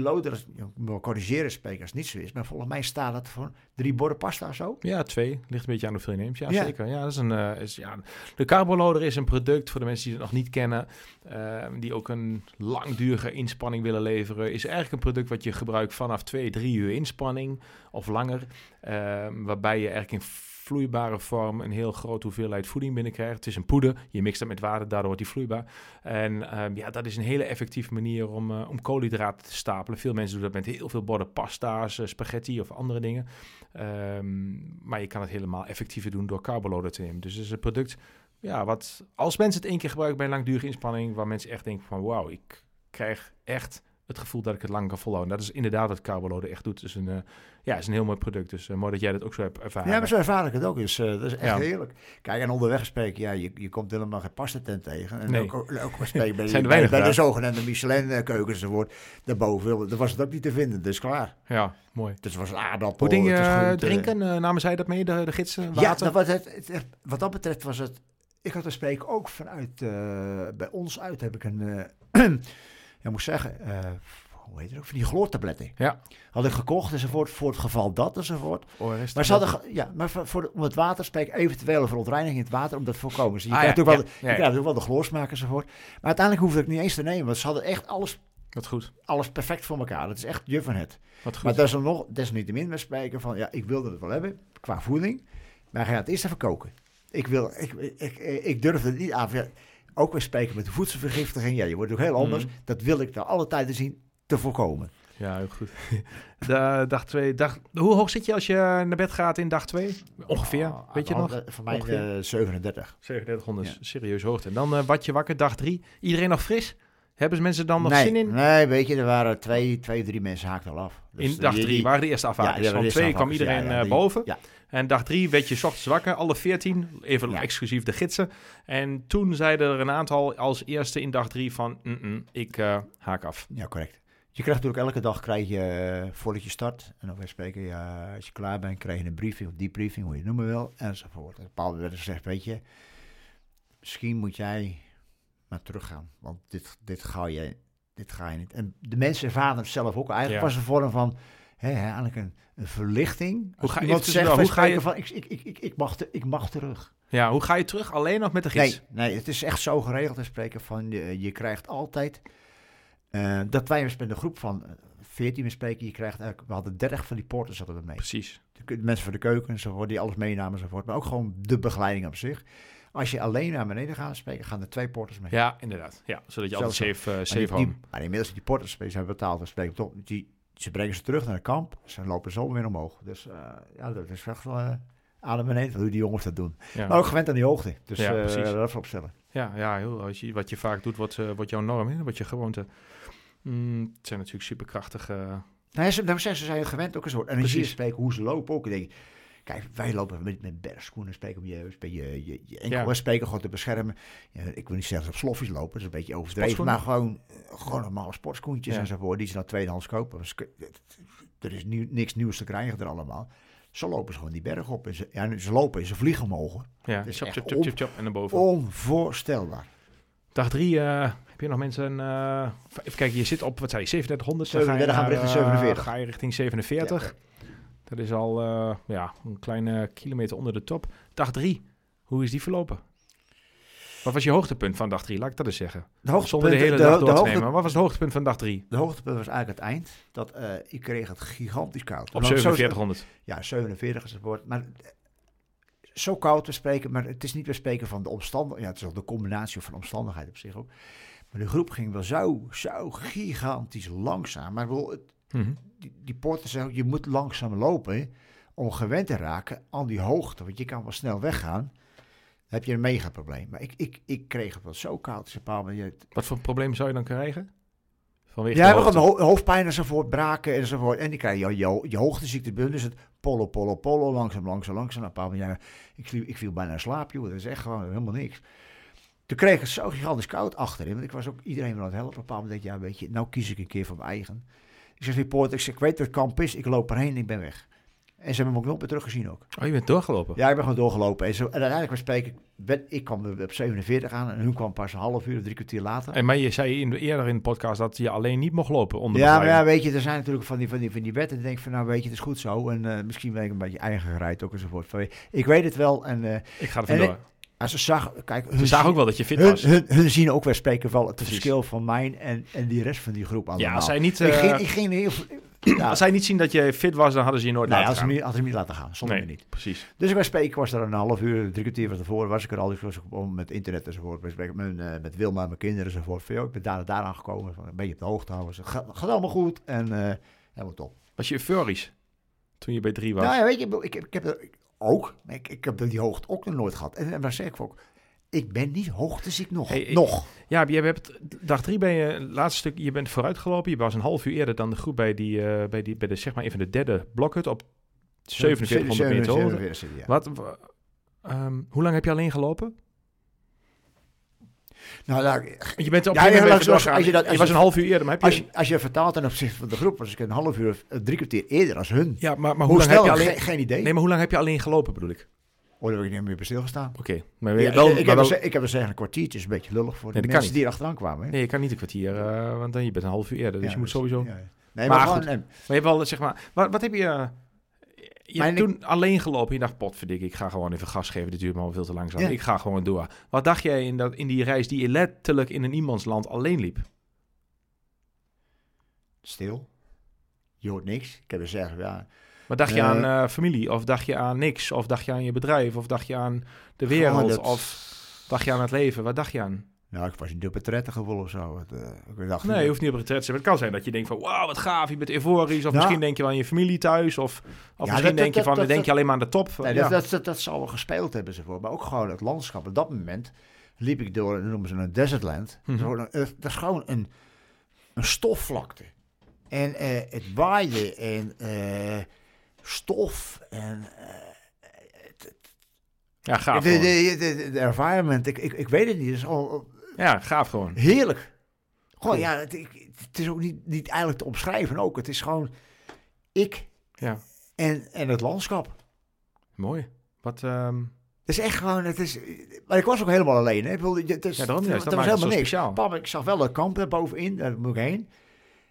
me corrigeren het niet zo is. Maar volgens mij staat het voor drie borden pasta of zo. Ja, twee. Ligt een beetje aan hoeveel je neemt. Ja, Ja. zeker. Ja, dat is een, eh, is, ja, de carboloader is een product voor de mensen die het nog niet kennen. eh, die ook een langdurige inspanning willen leveren. Is eigenlijk een product wat je gebruikt vanaf twee, drie uur inspanning of langer. eh, waarbij je eigenlijk in vloeibare vorm een heel grote hoeveelheid voeding binnenkrijgt. Het is een poeder. Je mixt dat met water, daardoor wordt die vloeibaar. En ehm, ja, dat is een hele effectieve manier om, eh, om koolhydraten te stapelen. Veel mensen doen dat met heel veel borden pasta's, eh, spaghetti of andere dingen. Ehm, maar je kan het helemaal effectiever doen door carboloader te nemen. Dus het is een product, ja, wat als mensen het één keer gebruiken bij een langdurige inspanning, waar mensen echt denken van wauw, ik krijg echt het gevoel dat ik het lang kan volhouden. Dat is inderdaad wat carboloader echt doet. Dus een, eh, ja, is een heel mooi product. Dus eh, mooi dat jij dat ook zo hebt ervaren. Ja, maar zo ervaar ik het ook. Dus, eh, dat is echt Ja. heerlijk. Kijk, en onderweg spreken, ja, je, je komt helemaal geen pastatent tegen. En Nee. ook, ook, spreken <laughs> bij, Zijn bij, bij de zogenaamde Michelin-keukens enzovoort. Daarboven, daar was het ook niet te vinden. Dus klaar. Ja, mooi. Dus het was een aardappel. Hoe ding je drinken? namen zij dat mee, de, de gidsen? Ja, Water? dat was het, het- het- wat dat betreft was het... Ik had er spreken ook vanuit... bij ons uit heb ik een... <clears throat> ja, moet ik zeggen... eh, hoe heet het ook, van die chloortabletten. Ja. Had ik gekocht enzovoort, voor het geval dat enzovoort. Maar ze hadden, ja, maar voor, om het water spreken, eventuele verontreiniging in het water, om dat te voorkomen. Dus je Ah, krijgt ja, ook wel, ja, de- je krijgt wel de chloorsmaak enzovoort. Maar uiteindelijk hoefde ik niet eens te nemen, want ze hadden echt alles, Wat goed. alles perfect voor elkaar. Dat is echt je van het. Wat goed. Maar dat is dan nog, desalniettemin met spreken van, ja, ik wilde het wel hebben, qua voeding, maar ga het eerst even koken. Ik, wil, ik, ik, ik, ik durfde het niet aan. Ja, Ook weer spreken met de voedselvergiftiging, ja, je wordt ook heel anders. Mhm. Dat wil ik naar alle tijden zien te voorkomen. Ja, heel goed. <laughs> De, dag twee, dag, hoe hoog zit je als je naar bed gaat in dag 2? Ongeveer, Oh, weet je nou, nog? eh, Voor mij Ongeveer. eh, 37. 3700, Ja. serieus hoogte. En dan eh wat je wakker, dag 3. Iedereen nog fris? Hebben mensen dan nog nee, zin in? Nee, weet je, er waren twee, twee drie mensen haakten al af. Dus in dag 3 die- waren de eerste ja, afhakers. waren Van de 2 eerste kwam iedereen ja, ja, eh, die- boven. ja. En dag 3 werd je ochtends wakker, alle 14, even Ja. exclusief de gidsen. En toen zeiden er een aantal als eerste in dag 3 van, "Mm-mm, ik eh, haak af. Ja, correct. Je krijgt natuurlijk elke dag, krijg je, eh, voordat je start, en dan weer spreken, ja, als je klaar bent, krijg je een briefing of debriefing, hoe je het noemen wil, enzovoort. En bepaalde werd gezegd, weet je, misschien moet jij maar teruggaan, want dit, dit, ga je, dit ga je niet. En de mensen ervaren het zelf ook. Eigenlijk Ja. was een vorm van, hè, eigenlijk een, een verlichting. Als ga- iemand zegt, hoe ga je- van, ik, ik, ik, ik, mag te- ik mag terug. Ja, hoe ga je terug? Alleen nog met de gids? Nee, nee, het is echt zo geregeld te spreken van je, je krijgt altijd eh, dat wij met een groep van eh, 14 bespreken. Je krijgt eigenlijk, we hadden 30 van die porters hadden we mee. Precies. De, mensen voor de keuken enzovoort, die alles meenamen enzovoort. Maar ook gewoon de begeleiding op zich. Als je alleen naar beneden gaat spreken, gaan er twee porters mee. Ja, inderdaad. Ja, zodat je Zo, altijd safe, eh, maar, safe die, home. die, maar inmiddels die porters die zijn betaald. Dus spreken toch, die, ze brengen ze terug naar het kamp. Ze lopen zo weer omhoog. Dus eh, ja, dat is echt wel uh, aan beneden hoe die jongens dat doen. Ja. Maar ook gewend aan die hoogte. Dus Ja, ja, precies. dat even opstellen. Ja, ja heel, als je, wat je vaak doet, wordt, eh, wordt jouw norm, hè? wordt je gewoonte. Mm, het zijn natuurlijk superkrachtige... Nou, ja, ze, ze zijn gewend ook een soort. En Precies. spreken hoe ze lopen ook. Ik denk, kijk, wij lopen met, met bergschoenen, spreken om je, je, je, je, je enkel Ja. spreken gewoon te beschermen. Ja, ik wil niet zeggen dat op sloffies lopen, dat is een beetje overdreven. Maar gewoon, eh, gewoon normale sportschoentjes Ja. enzovoort, die ze dan tweedehands kopen. Dus, er is nieuw, niks nieuws te krijgen er allemaal. Zo lopen ze gewoon die berg op. En ze, ja, ze lopen en ze vliegen omhoog. Ja, is chop, chop, chop, chop, en naar boven. Onvoorstelbaar. Dag drie, eh, heb je nog mensen... eh, even kijken, je zit op, wat zei je, 3700? dan 37 gaan we naar, richting eh, 47. ga je richting 47. Dat is al eh, ja, een kleine kilometer onder de top. Dag drie, hoe is die verlopen? Wat was je hoogtepunt van dag drie? Laat ik dat eens zeggen. De hoogtepunt, Zonder de hele de- dag de door te nemen. Wat was het hoogtepunt van dag drie? De hoogtepunt was eigenlijk het eind. Dat eh, ik kreeg het gigantisch koud. Op Want zo- 4700. Ja, 47 is het woord. Maar eh, zo koud te spreken, maar het is niet meer spreken van de omstandigheden. Ja, het is ook de combinatie van omstandigheden op zich ook. Maar de groep ging wel zo, zo gigantisch langzaam. Maar ik bedoel, het- Mhm. die, die porter je moet langzaam lopen om gewend te raken aan die hoogte. Want je kan wel snel weggaan. Dan heb je een megaprobleem. Maar ik, ik, ik kreeg het wel zo koud. Dus een paar Wat voor probleem zou je dan krijgen? Vanwege ja, we ho hoofdpijn enzovoort, braken enzovoort. En die krijg je, je, je hoogteziekte is het polo, polo, polo, langzaam, langzaam, langzaam. Een bepaald moment, ja, ik, viel, ik viel bijna in slaap, joh. Dat is echt gewoon helemaal niks. Toen kreeg ik het zo gigantisch koud achterin. Want ik was ook iedereen wel aan het helpen. Op een bepaald moment, ja, weet je, nou kies ik een keer voor mijn eigen. Ik zeg, report, ik, zeg, ik weet dat het kamp is, ik loop erheen en ik ben weg. En ze hebben me ook nog weer teruggezien ook. Oh, je bent doorgelopen? Ja, ik ben gewoon doorgelopen. En, zo, en uiteindelijk was spreken, ben, ik kwam op 47 aan en hun kwam pas een half uur, drie kwartier later. En maar je zei in, eerder in de podcast dat je alleen niet mocht lopen onder Ja, maar ja, weet je, er zijn natuurlijk van die, van die, van die wetten. En denk van, nou weet je, het is goed zo. En eh, misschien ben ik een beetje eigen gereid ook enzovoort. Ik weet het wel. En eh, Ik ga er vandoor. Als ze zag, kijk, Ze zagen zien- ook wel dat je fit was. hun, hun zien ook weer spreken wel het Precies. verschil van mijn en, en die rest van die groep allemaal. Ja, als zij niet, ik, eh, ging, ik ging heel... <clears throat> Ja, Als zij niet zien dat je fit was, dan hadden ze je nooit nee, laten gaan. me, niet- had ze niet laten gaan, zonder nee, niet. precies. Dus ik bij spreken was er een half uur, drie kwartier van tevoren, was ik er al. Ik was om met internet enzovoort. Spreken met, eh, met Wilma en mijn kinderen enzovoort. Van, ik ben daar en daar aangekomen. Van, een beetje op de hoogte houden. Ze gaat, gaat allemaal goed en eh helemaal top. Was je euforisch toen je bij drie was? Nou ja, weet je, ik, heb- ik heb er ik- ook, ik, ik heb die hoogte ook nog nooit gehad. En, en daar zeg ik ook, ik ben niet hoogteziek nog. Hey, nog. Ja, je hebt dag drie ben je laatste stuk, je bent vooruitgelopen. Je was een half uur eerder dan de groep bij die, eh, bij die, bij de zeg maar even de derde blokhut op 4700 meter hoogte. 47, ja. Wat? wa- ehm, hoe lang heb je alleen gelopen? Nou, daar, Je bent op Ja, een als- je dat- als je was je- een half uur eerder, maar heb je... als, je, als je vertaalt ten opzichte van de groep, was ik een half uur, eh, drie kwartier eerder als hun. ja, maar, maar hoe, Hoe lang heb je alleen... Geen, geen idee. Nee, maar hoe lang heb je alleen gelopen, bedoel ik? Oh, daar heb ik niet meer bij stilgestaan. Oké, maar ben je Ja, wel, ik, maar heb wel- ze- ik heb zeggen een kwartiertje, is een beetje lullig voor Nee, de mensen die er achteraan kwamen. hè. Nee, je kan niet een kwartier, eh, want dan je bent een half uur eerder. Dus Ja, je moet sowieso... ja. Nee, Maar maar, goed. gewoon, eh, Maar je hebt wel, zeg maar... Wat, wat heb je... eh, je hebt toen alleen gelopen. Je dacht, potverdik, ik ga gewoon even gas geven. Dit duurt me al veel te langzaam. Ja. Ik ga gewoon door. Wat dacht jij in, dat, in die reis die je letterlijk in een iemandsland alleen liep? stil. Je hoort niks. Ik heb er zeggen, ja, Maar dacht je Eh. aan eh, familie? Of dacht je aan niks? Of dacht je aan je bedrijf? Of dacht je aan de wereld? Dat- Of dacht je aan het leven? Wat dacht je aan? Nou, ik was niet op het retten gevoel of zo. Het, eh, ik dacht, Nee, je hoeft niet op retret te zijn. Het kan zijn dat je denkt van, wauw, wat gaaf, je bent euforisch. Of Nou. misschien denk je wel aan je familie thuis. Of, of Ja, misschien dat- denk je dat- van, dat- denk je alleen maar aan de top. Nee, ja. dat, dat, dat, dat zal wel gespeeld hebben ze voor. Maar ook gewoon het landschap. Op dat moment liep ik door, dat noemen ze een desertland. Mhm. Gewoon een- eh, dat is gewoon een, een stofvlakte. En eh, het waaide en eh, stof en ja, gaaf de- de environment. Ik, ik, ik weet het niet. Het is al Ja, gaaf gewoon. heerlijk. Gewoon, Cool. ja, het, het is ook niet, niet eigenlijk te omschrijven ook. Het is gewoon ik Ja, en, en het landschap. mooi. Wat, ehm, Het is echt gewoon, het is, maar ik was ook helemaal alleen. Hè. Ik bedoel, het is, ja, juist. Dat was het helemaal niks. speciaal. Papa, ik zag wel een kamp daar bovenin, daar moet ik heen.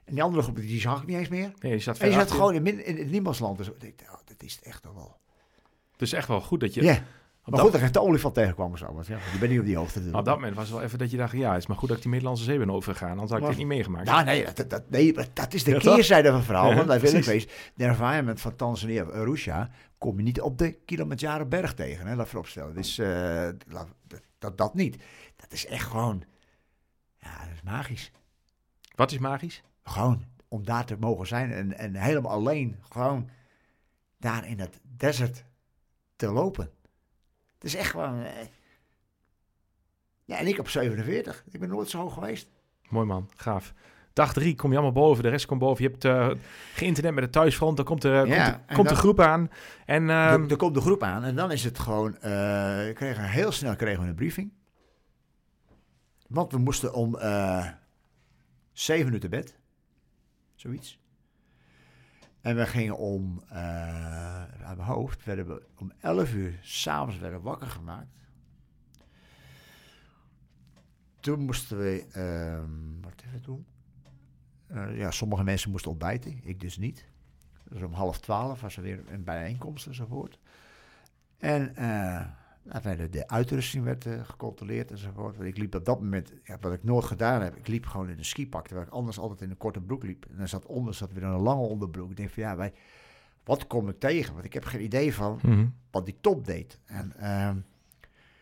En die andere groep, die zag ik niet eens meer. Nee, je zat En je zat gewoon in, in het niemandsland. Dus ik dacht, oh, dat is het echt toch wel. Dus echt wel goed dat je... maar goed dat ik de olifant tegenkwam zo. Want ja, je bent niet op die hoogte. Op dat moment was het wel even dat je dacht, ja, het is maar goed dat ik die Middellandse Zee ben overgegaan. Anders had ik dit niet meegemaakt. Nou, nee, dat, dat, nee, dat- is de <laughs> Ja, keerzijde van het verhaal. Want daar wil ik wezen. De environment van Tanzania, Arusha, kom je niet op de Kilimanjaro berg tegen. Hè, laat vooropstellen. Dus dat, dat niet. Dat is echt gewoon, ja, dat is magisch. Wat is magisch? Gewoon om daar te mogen zijn en, en helemaal alleen gewoon daar in het desert te lopen. Het is echt gewoon... eh, ja, en ik op 47. Ik ben nooit zo hoog geweest. Mooi man, gaaf. Dag drie kom je allemaal boven, de rest komt boven. Je hebt eh geïnternet met de thuisfront, dan komt, er, eh, Ja, komt, de, komt de groep aan. En ehm, er, er komt de groep aan en dan is het gewoon... eh, kregen, heel snel kregen we een briefing. Want we moesten om eh zeven uur te bed. Zoiets. En we gingen om, aan mijn hoofd, werden we om 11 uur s'avonds werden we wakker gemaakt. Toen moesten we, ehm, wat even doen? Eh, ja, sommige mensen moesten ontbijten, ik dus niet. Dus om half twaalf was er weer een bijeenkomst enzovoort. En eh, nou, werden de uitrusting werd eh, gecontroleerd enzovoort. Want ik liep op dat moment, ja, wat ik nooit gedaan heb, ik liep gewoon in een skipak, terwijl ik anders altijd in een korte broek liep. En dan zat onder zat weer een lange onderbroek. Ik denk van ja, wij, wat kom ik tegen? Want ik heb geen idee van mhm. wat die top deed. En ehm,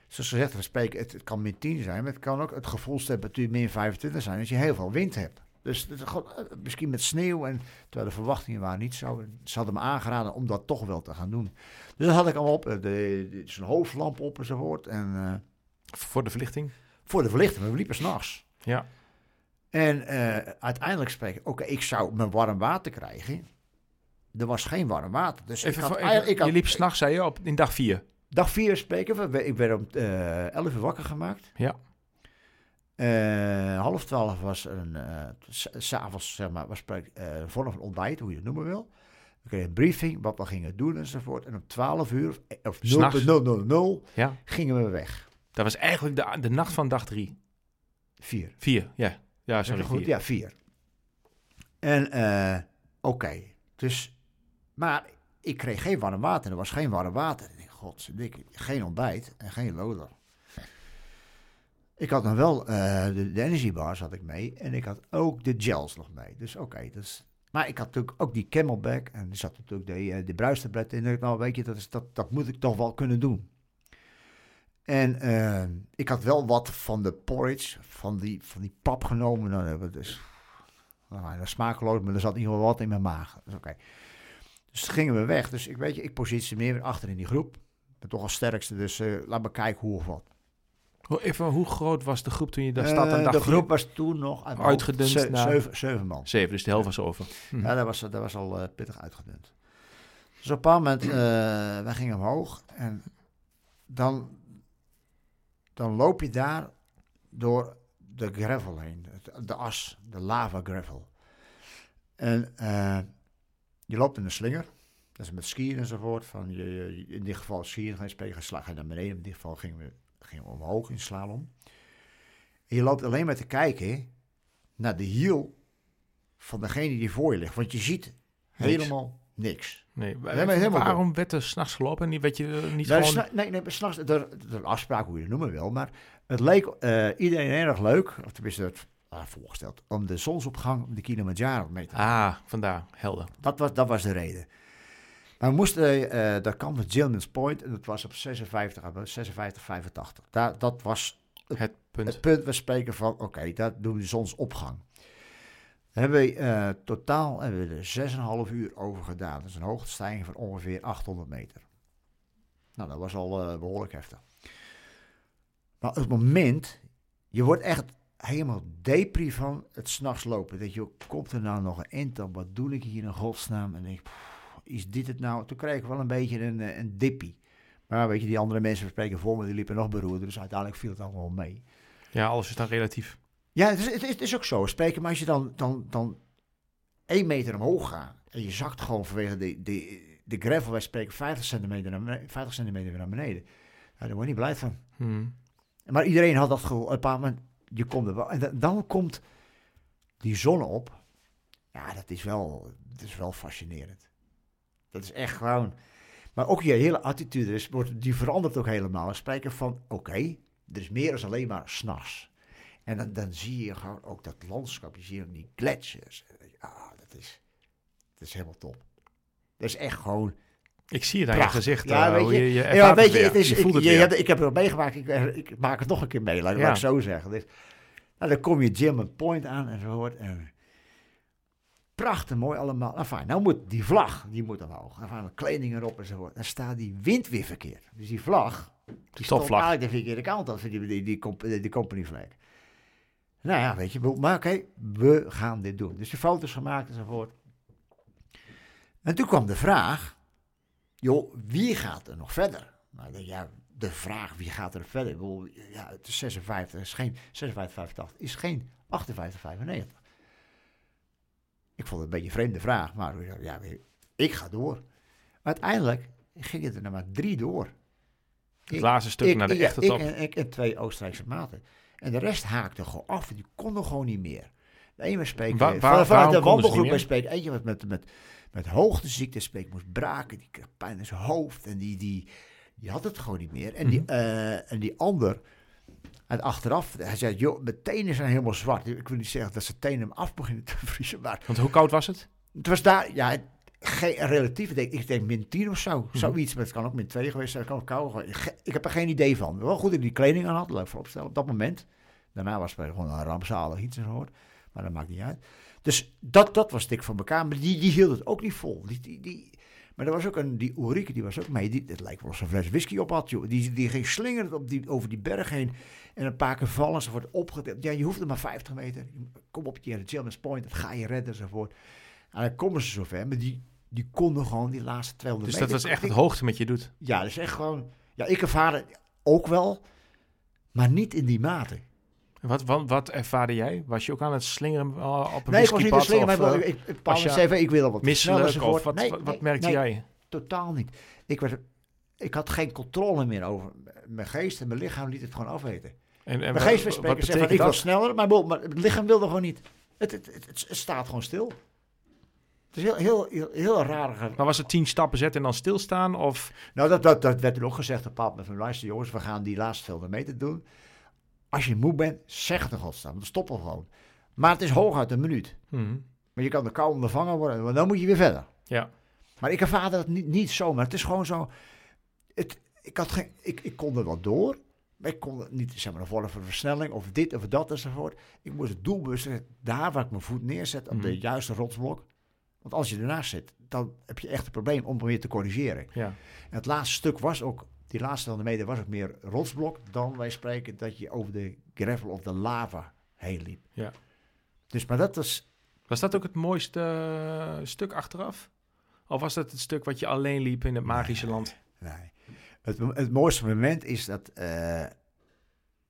zoals gezegd, we spreken, het, het kan min 10 zijn, maar het kan ook het gevoelstemperatuur min 25 zijn als je heel veel wind hebt. Dus gewoon, eh, misschien met sneeuw, en, terwijl de verwachtingen waren niet zo. Ze hadden me aangeraden om dat toch wel te gaan doen. Dus dat had ik allemaal op, eh, zo'n hoofdlamp op enzovoort. En eh, voor de verlichting. voor de verlichting, we liepen s'nachts. Ja. En uiteindelijk spreken, oké, ik zou mijn warm water krijgen. Er was geen warm water. Dus Even, ik had, voor- eigenlijk- even- ik had, je liep s'nachts, zei je, op, in dag vier. Dag 4 spreken we. Ik werd om eh 11 uur wakker gemaakt. Ja. Eh, half twaalf was een, eh, s- s'avonds, zeg maar, was spreek, eh, een vorm van ontbijt, hoe je het noemen wil. We kregen een briefing, wat we gingen doen enzovoort. En om 12 uur, of, eh, of S'nachts. 0.000, Ja. gingen we weg. Dat was eigenlijk de, de nacht van dag drie. Vier. Vier, ja. Ja, sorry, goed? vier. Ja, vier. En, eh, oké. Dus, maar ik kreeg geen warm water. Er was geen warm water. Ik denk, godverdikke, geen ontbijt en geen loder. Ik had nog wel eh, de, energy bars had ik mee. En ik had ook de gels nog mee. Dus oké, dus... Maar ik had natuurlijk ook die camelback. En er zat natuurlijk de, eh, de bruistabletten in. En nou weet je, dat, is, dat, dat moet ik toch wel kunnen doen. En eh, ik had wel wat van de porridge, van die, van die pap genomen. Nou, dat was dus, nou, dat smakeloos, maar er zat in ieder geval wat in mijn maag. Dus oké. Dus gingen we weg. Dus ik weet je, ik positioneer weer achter in die groep. Ben toch als sterkste, dus eh, laat me kijken hoe of wat. Hoe- Even, hoe groot was de groep toen je daar staat aan Eh, de groep was toen nog Uitgedund ze- naar- zeven, zeven man. Zeven, dus de helft was over. Hm. Ja, dat was, dat was al eh, pittig uitgedund. Dus op een bepaald moment, eh, wij gingen omhoog en dan, dan loop je daar door de gravel heen, de as, de lava gravel. En eh, je loopt in een slinger Dat is met skiën enzovoort. Van je, je- in dit geval skiën ga je spreken, ga je naar beneden. In dit geval gingen we, omhoog in slalom. En je loopt alleen maar te kijken naar de hiel van degene die voor je ligt. Want je ziet helemaal niks. Nee, maar waarom werd er s'nachts gelopen en niet, werd je eh, niet Nou, gewoon... nee, nee, s'nachts, er een afspraak hoe je het noemen wil. Maar het leek eh, iedereen erg leuk, of tenminste het ah, voorgesteld, om de zonsopgang op de Kilimanjaro mee te Ah, vandaar, helder. Dat was, dat was de reden. Maar we moesten, eh daar kwam Gilman's Point en dat was op 56, eh, 56 85. Daar, dat was Het punt. het punt, we spreken van, oké, dat doen we de zonsopgang. Daar hebben we eh, totaal hebben we er 6,5 uur over gedaan. Dat is een hoogtestijging van ongeveer 800 meter. Nou, dat was al eh, behoorlijk heftig. Maar op het moment, je wordt echt helemaal depri van het s'nachts lopen. Dat je, komt er nou nog een op? Wat doe ik hier in godsnaam? En denk pff, is dit het nou? Toen kreeg ik wel een beetje een, eh, een dippie. Maar weet je, die andere mensen spreken voor me, die liepen nog beroerder. Dus uiteindelijk viel het allemaal mee. Ja, alles is dan relatief. Ja, het is, het is, het is ook zo. Spreken, maar als je dan, dan, dan één meter omhoog gaat en je zakt gewoon vanwege de, de, de gravel, wij spreken 50 centimeter naar beneden, 50 centimeter weer naar beneden. Ja, daar word je niet blij van. Hmm. Maar iedereen had dat gevoel. Een bepaald moment, je komt er wel. En da- dan komt die zon op. Ja, dat is wel, dat is wel fascinerend. Dat is echt gewoon. Maar ook je hele attitude is, wordt, die verandert ook helemaal. We spreken van, oké, er is meer dan alleen maar s'nachts. En dan, dan zie je gewoon ook dat landschap. Je ziet ook die gletsjers. Ah, dat is, dat is helemaal top. Dat is echt gewoon Ik zie het aan je gezicht. Ja, eh, weet je, je, je ja, weet je, het is, je ik, je hebt- ik heb het meegemaakt. Ik, ik maak het nog een keer mee, laat, Ja. laat ik zo zeggen. Dus, nou, dan kom je German Point aan en zo hoort. En prachtig mooi allemaal. Nou, fijn, nou moet die vlag, die moet omhoog. En van kleding erop en zo hoort. Dan staat die wind weer verkeerd. Dus die vlag, die stond eigenlijk de verkeerde kant op, die, die, die, die company flag. Nou ja, weet je, maar oké, we gaan dit doen. Dus de foto's gemaakt enzovoort. En toen kwam de vraag, joh, wie gaat er nog verder? Nou, ik denk, ja, de vraag wie gaat er verder? Ik bedoel, ja, het is 56, is geen 56, 85, is geen 58, 95. Ik vond het een beetje een vreemde vraag, maar ja, ik ga door. Maar uiteindelijk ging het er nog maar drie door. Het laatste stuk naar de ja, echte ik top. en, ik en twee Oostenrijkse maten. En de rest haakte gewoon af. Die konden gewoon niet meer. De ene spreekt Wa- van- waar- vanuit de wandelgroep niet spreekt eentje met, met, met, met hoogteziekte spreekt, moest braken, die kreeg pijn in zijn hoofd en die, die, die had het gewoon niet meer. En, die, eh, en die ander, en achteraf, hij zei, joh, mijn tenen zijn helemaal zwart. Ik wil niet zeggen dat zijn tenen hem af beginnen te <laughs> vriezen, maar Want hoe koud was het? het was daar, ja, geen relatief. Ik denk, ik denk min 10 of zo. Mhm. Zoiets, maar het kan ook min 2 geweest zijn. Het kan ook koud geweest. Ge- Ik heb er geen idee van. Wel goed dat ik die kleding aan had, leuk vooropstellen op dat moment. Daarna was het gewoon een rampzalig iets en hoor. Maar dat maakt niet uit. Dus dat, dat was dik van elkaar. Maar die, die hield het ook niet vol. Die, die, die, maar er was ook een, die Ulrike, die was ook mee. Die, het lijkt wel of ze een fles whisky op had, joh. Die, die ging slingerend op die, over die berg heen. En een paar keer vallen. Ze wordt opgetild. Ja, je hoeft er maar 50 meter. Kom op je Gilman's Point. Dat ga je redden enzovoort. En dan komen ze zover. Maar die, die konden gewoon die laatste 200 Dus dat meter. was echt het hoogte met je doet. Ja, dat is echt gewoon... Ja, ik ervaar het ook wel. Maar niet in die mate. Wat, wat, wat ervaarde jij? Was je ook aan het slingeren uh, op een Nee, ik was niet de whiskypad slinger. Maar of, ik, eh, ik, was even, ik wil wat misselijk? Of wat, Nee, wat, nee, merkte nee, jij? Totaal niet. Ik, werd, ik had geen controle meer over mijn geest en mijn lichaam liet het gewoon afweten. En, en Mijn geest wat ik wil sneller, maar, maar het lichaam wilde gewoon niet. Het, het, het, het- het staat gewoon stil. Het is heel, heel, heel, heel raar. Maar was het tien stappen zetten en dan stilstaan? Of Nou, dat, dat, dat werd er ook gezegd op een bepaald moment luister jongens, we gaan die laatste 200 meter doen. Als je moe bent, zeg het in godsnaam, dan stoppen we gewoon. Maar het is hooguit een minuut. Mhm. Maar je kan er kou ondervangen worden, want dan moet je weer verder. Ja. Maar ik ervaarde het niet, niet zo, maar het is gewoon zo. Het, ik, had geen, ik, ik kon er wel door, maar ik kon niet zeg maar, een vorm van versnelling of dit of dat enzovoort. Ik moest het doelbewust daar waar ik mijn voet neerzet, op de Mhm. juiste rotsblok. Want als je ernaast zit, dan heb je echt een probleem om weer te corrigeren. ja. En het laatste stuk was ook, die laatste 100 meter was ook meer rotsblok dan wij spreken dat je over de gravel of de lava heen liep. Ja. Dus, maar dat was, Was dat ook het mooiste eh, stuk achteraf? Of was dat het stuk wat je alleen liep in het magische land? nee. Het, het mooiste moment is dat, eh,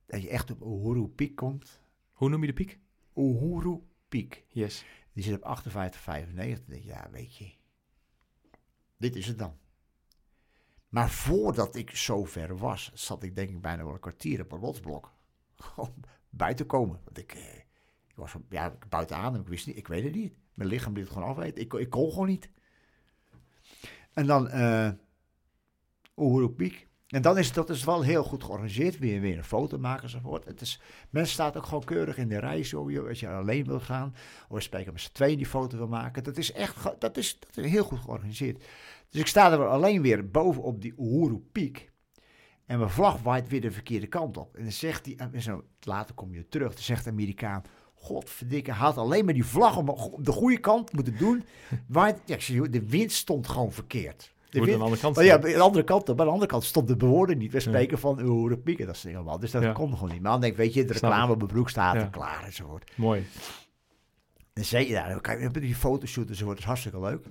dat je echt op Uhuru Peak komt. Hoe noem je de piek? Uhuru Peak. Yes. Die zit op 58, 95. denk je, Ja, weet je. dit is het dan. Maar voordat ik zover was, zat ik denk ik bijna wel een kwartier op een rotsblok. <laughs> Gewoon buiten komen. Want ik, eh, ik was ja, buiten adem, ik wist niet, ik weet het niet. Mijn lichaam liet het gewoon afweten. Ik, ik kon gewoon niet. En dan Uhuru Peak. En dan is dat is wel heel goed georganiseerd. Weer, weer een foto maken enzovoort. Het is, men staat ook gewoon keurig in de rij. Zo, als je alleen wil gaan. Of spreken met z'n tweeën die foto wil maken. Dat is echt dat is, dat is heel goed georganiseerd. Dus ik sta er alleen weer bovenop die Uhuru Peak. En mijn vlag waait weer de verkeerde kant op. En dan zegt hij, en zo, later kom je terug, dan zegt de Amerikaan... Godverdikke, had alleen maar die vlag op op de goede kant moeten doen. <laughs> Waait, ja, de wind stond gewoon verkeerd. Aan de andere kant maar ja, aan de andere kant, aan de andere kant stond de bewoording niet. We spreken van Uhuru Peak en dat is helemaal. Dus dat kon gewoon niet. Maar dan denk ik, weet je, de reclame op mijn broek staat er klaar enzovoort. Mooi. En zei je daar, kijk, we hebben die fotoshoot enzovoort, is hartstikke leuk.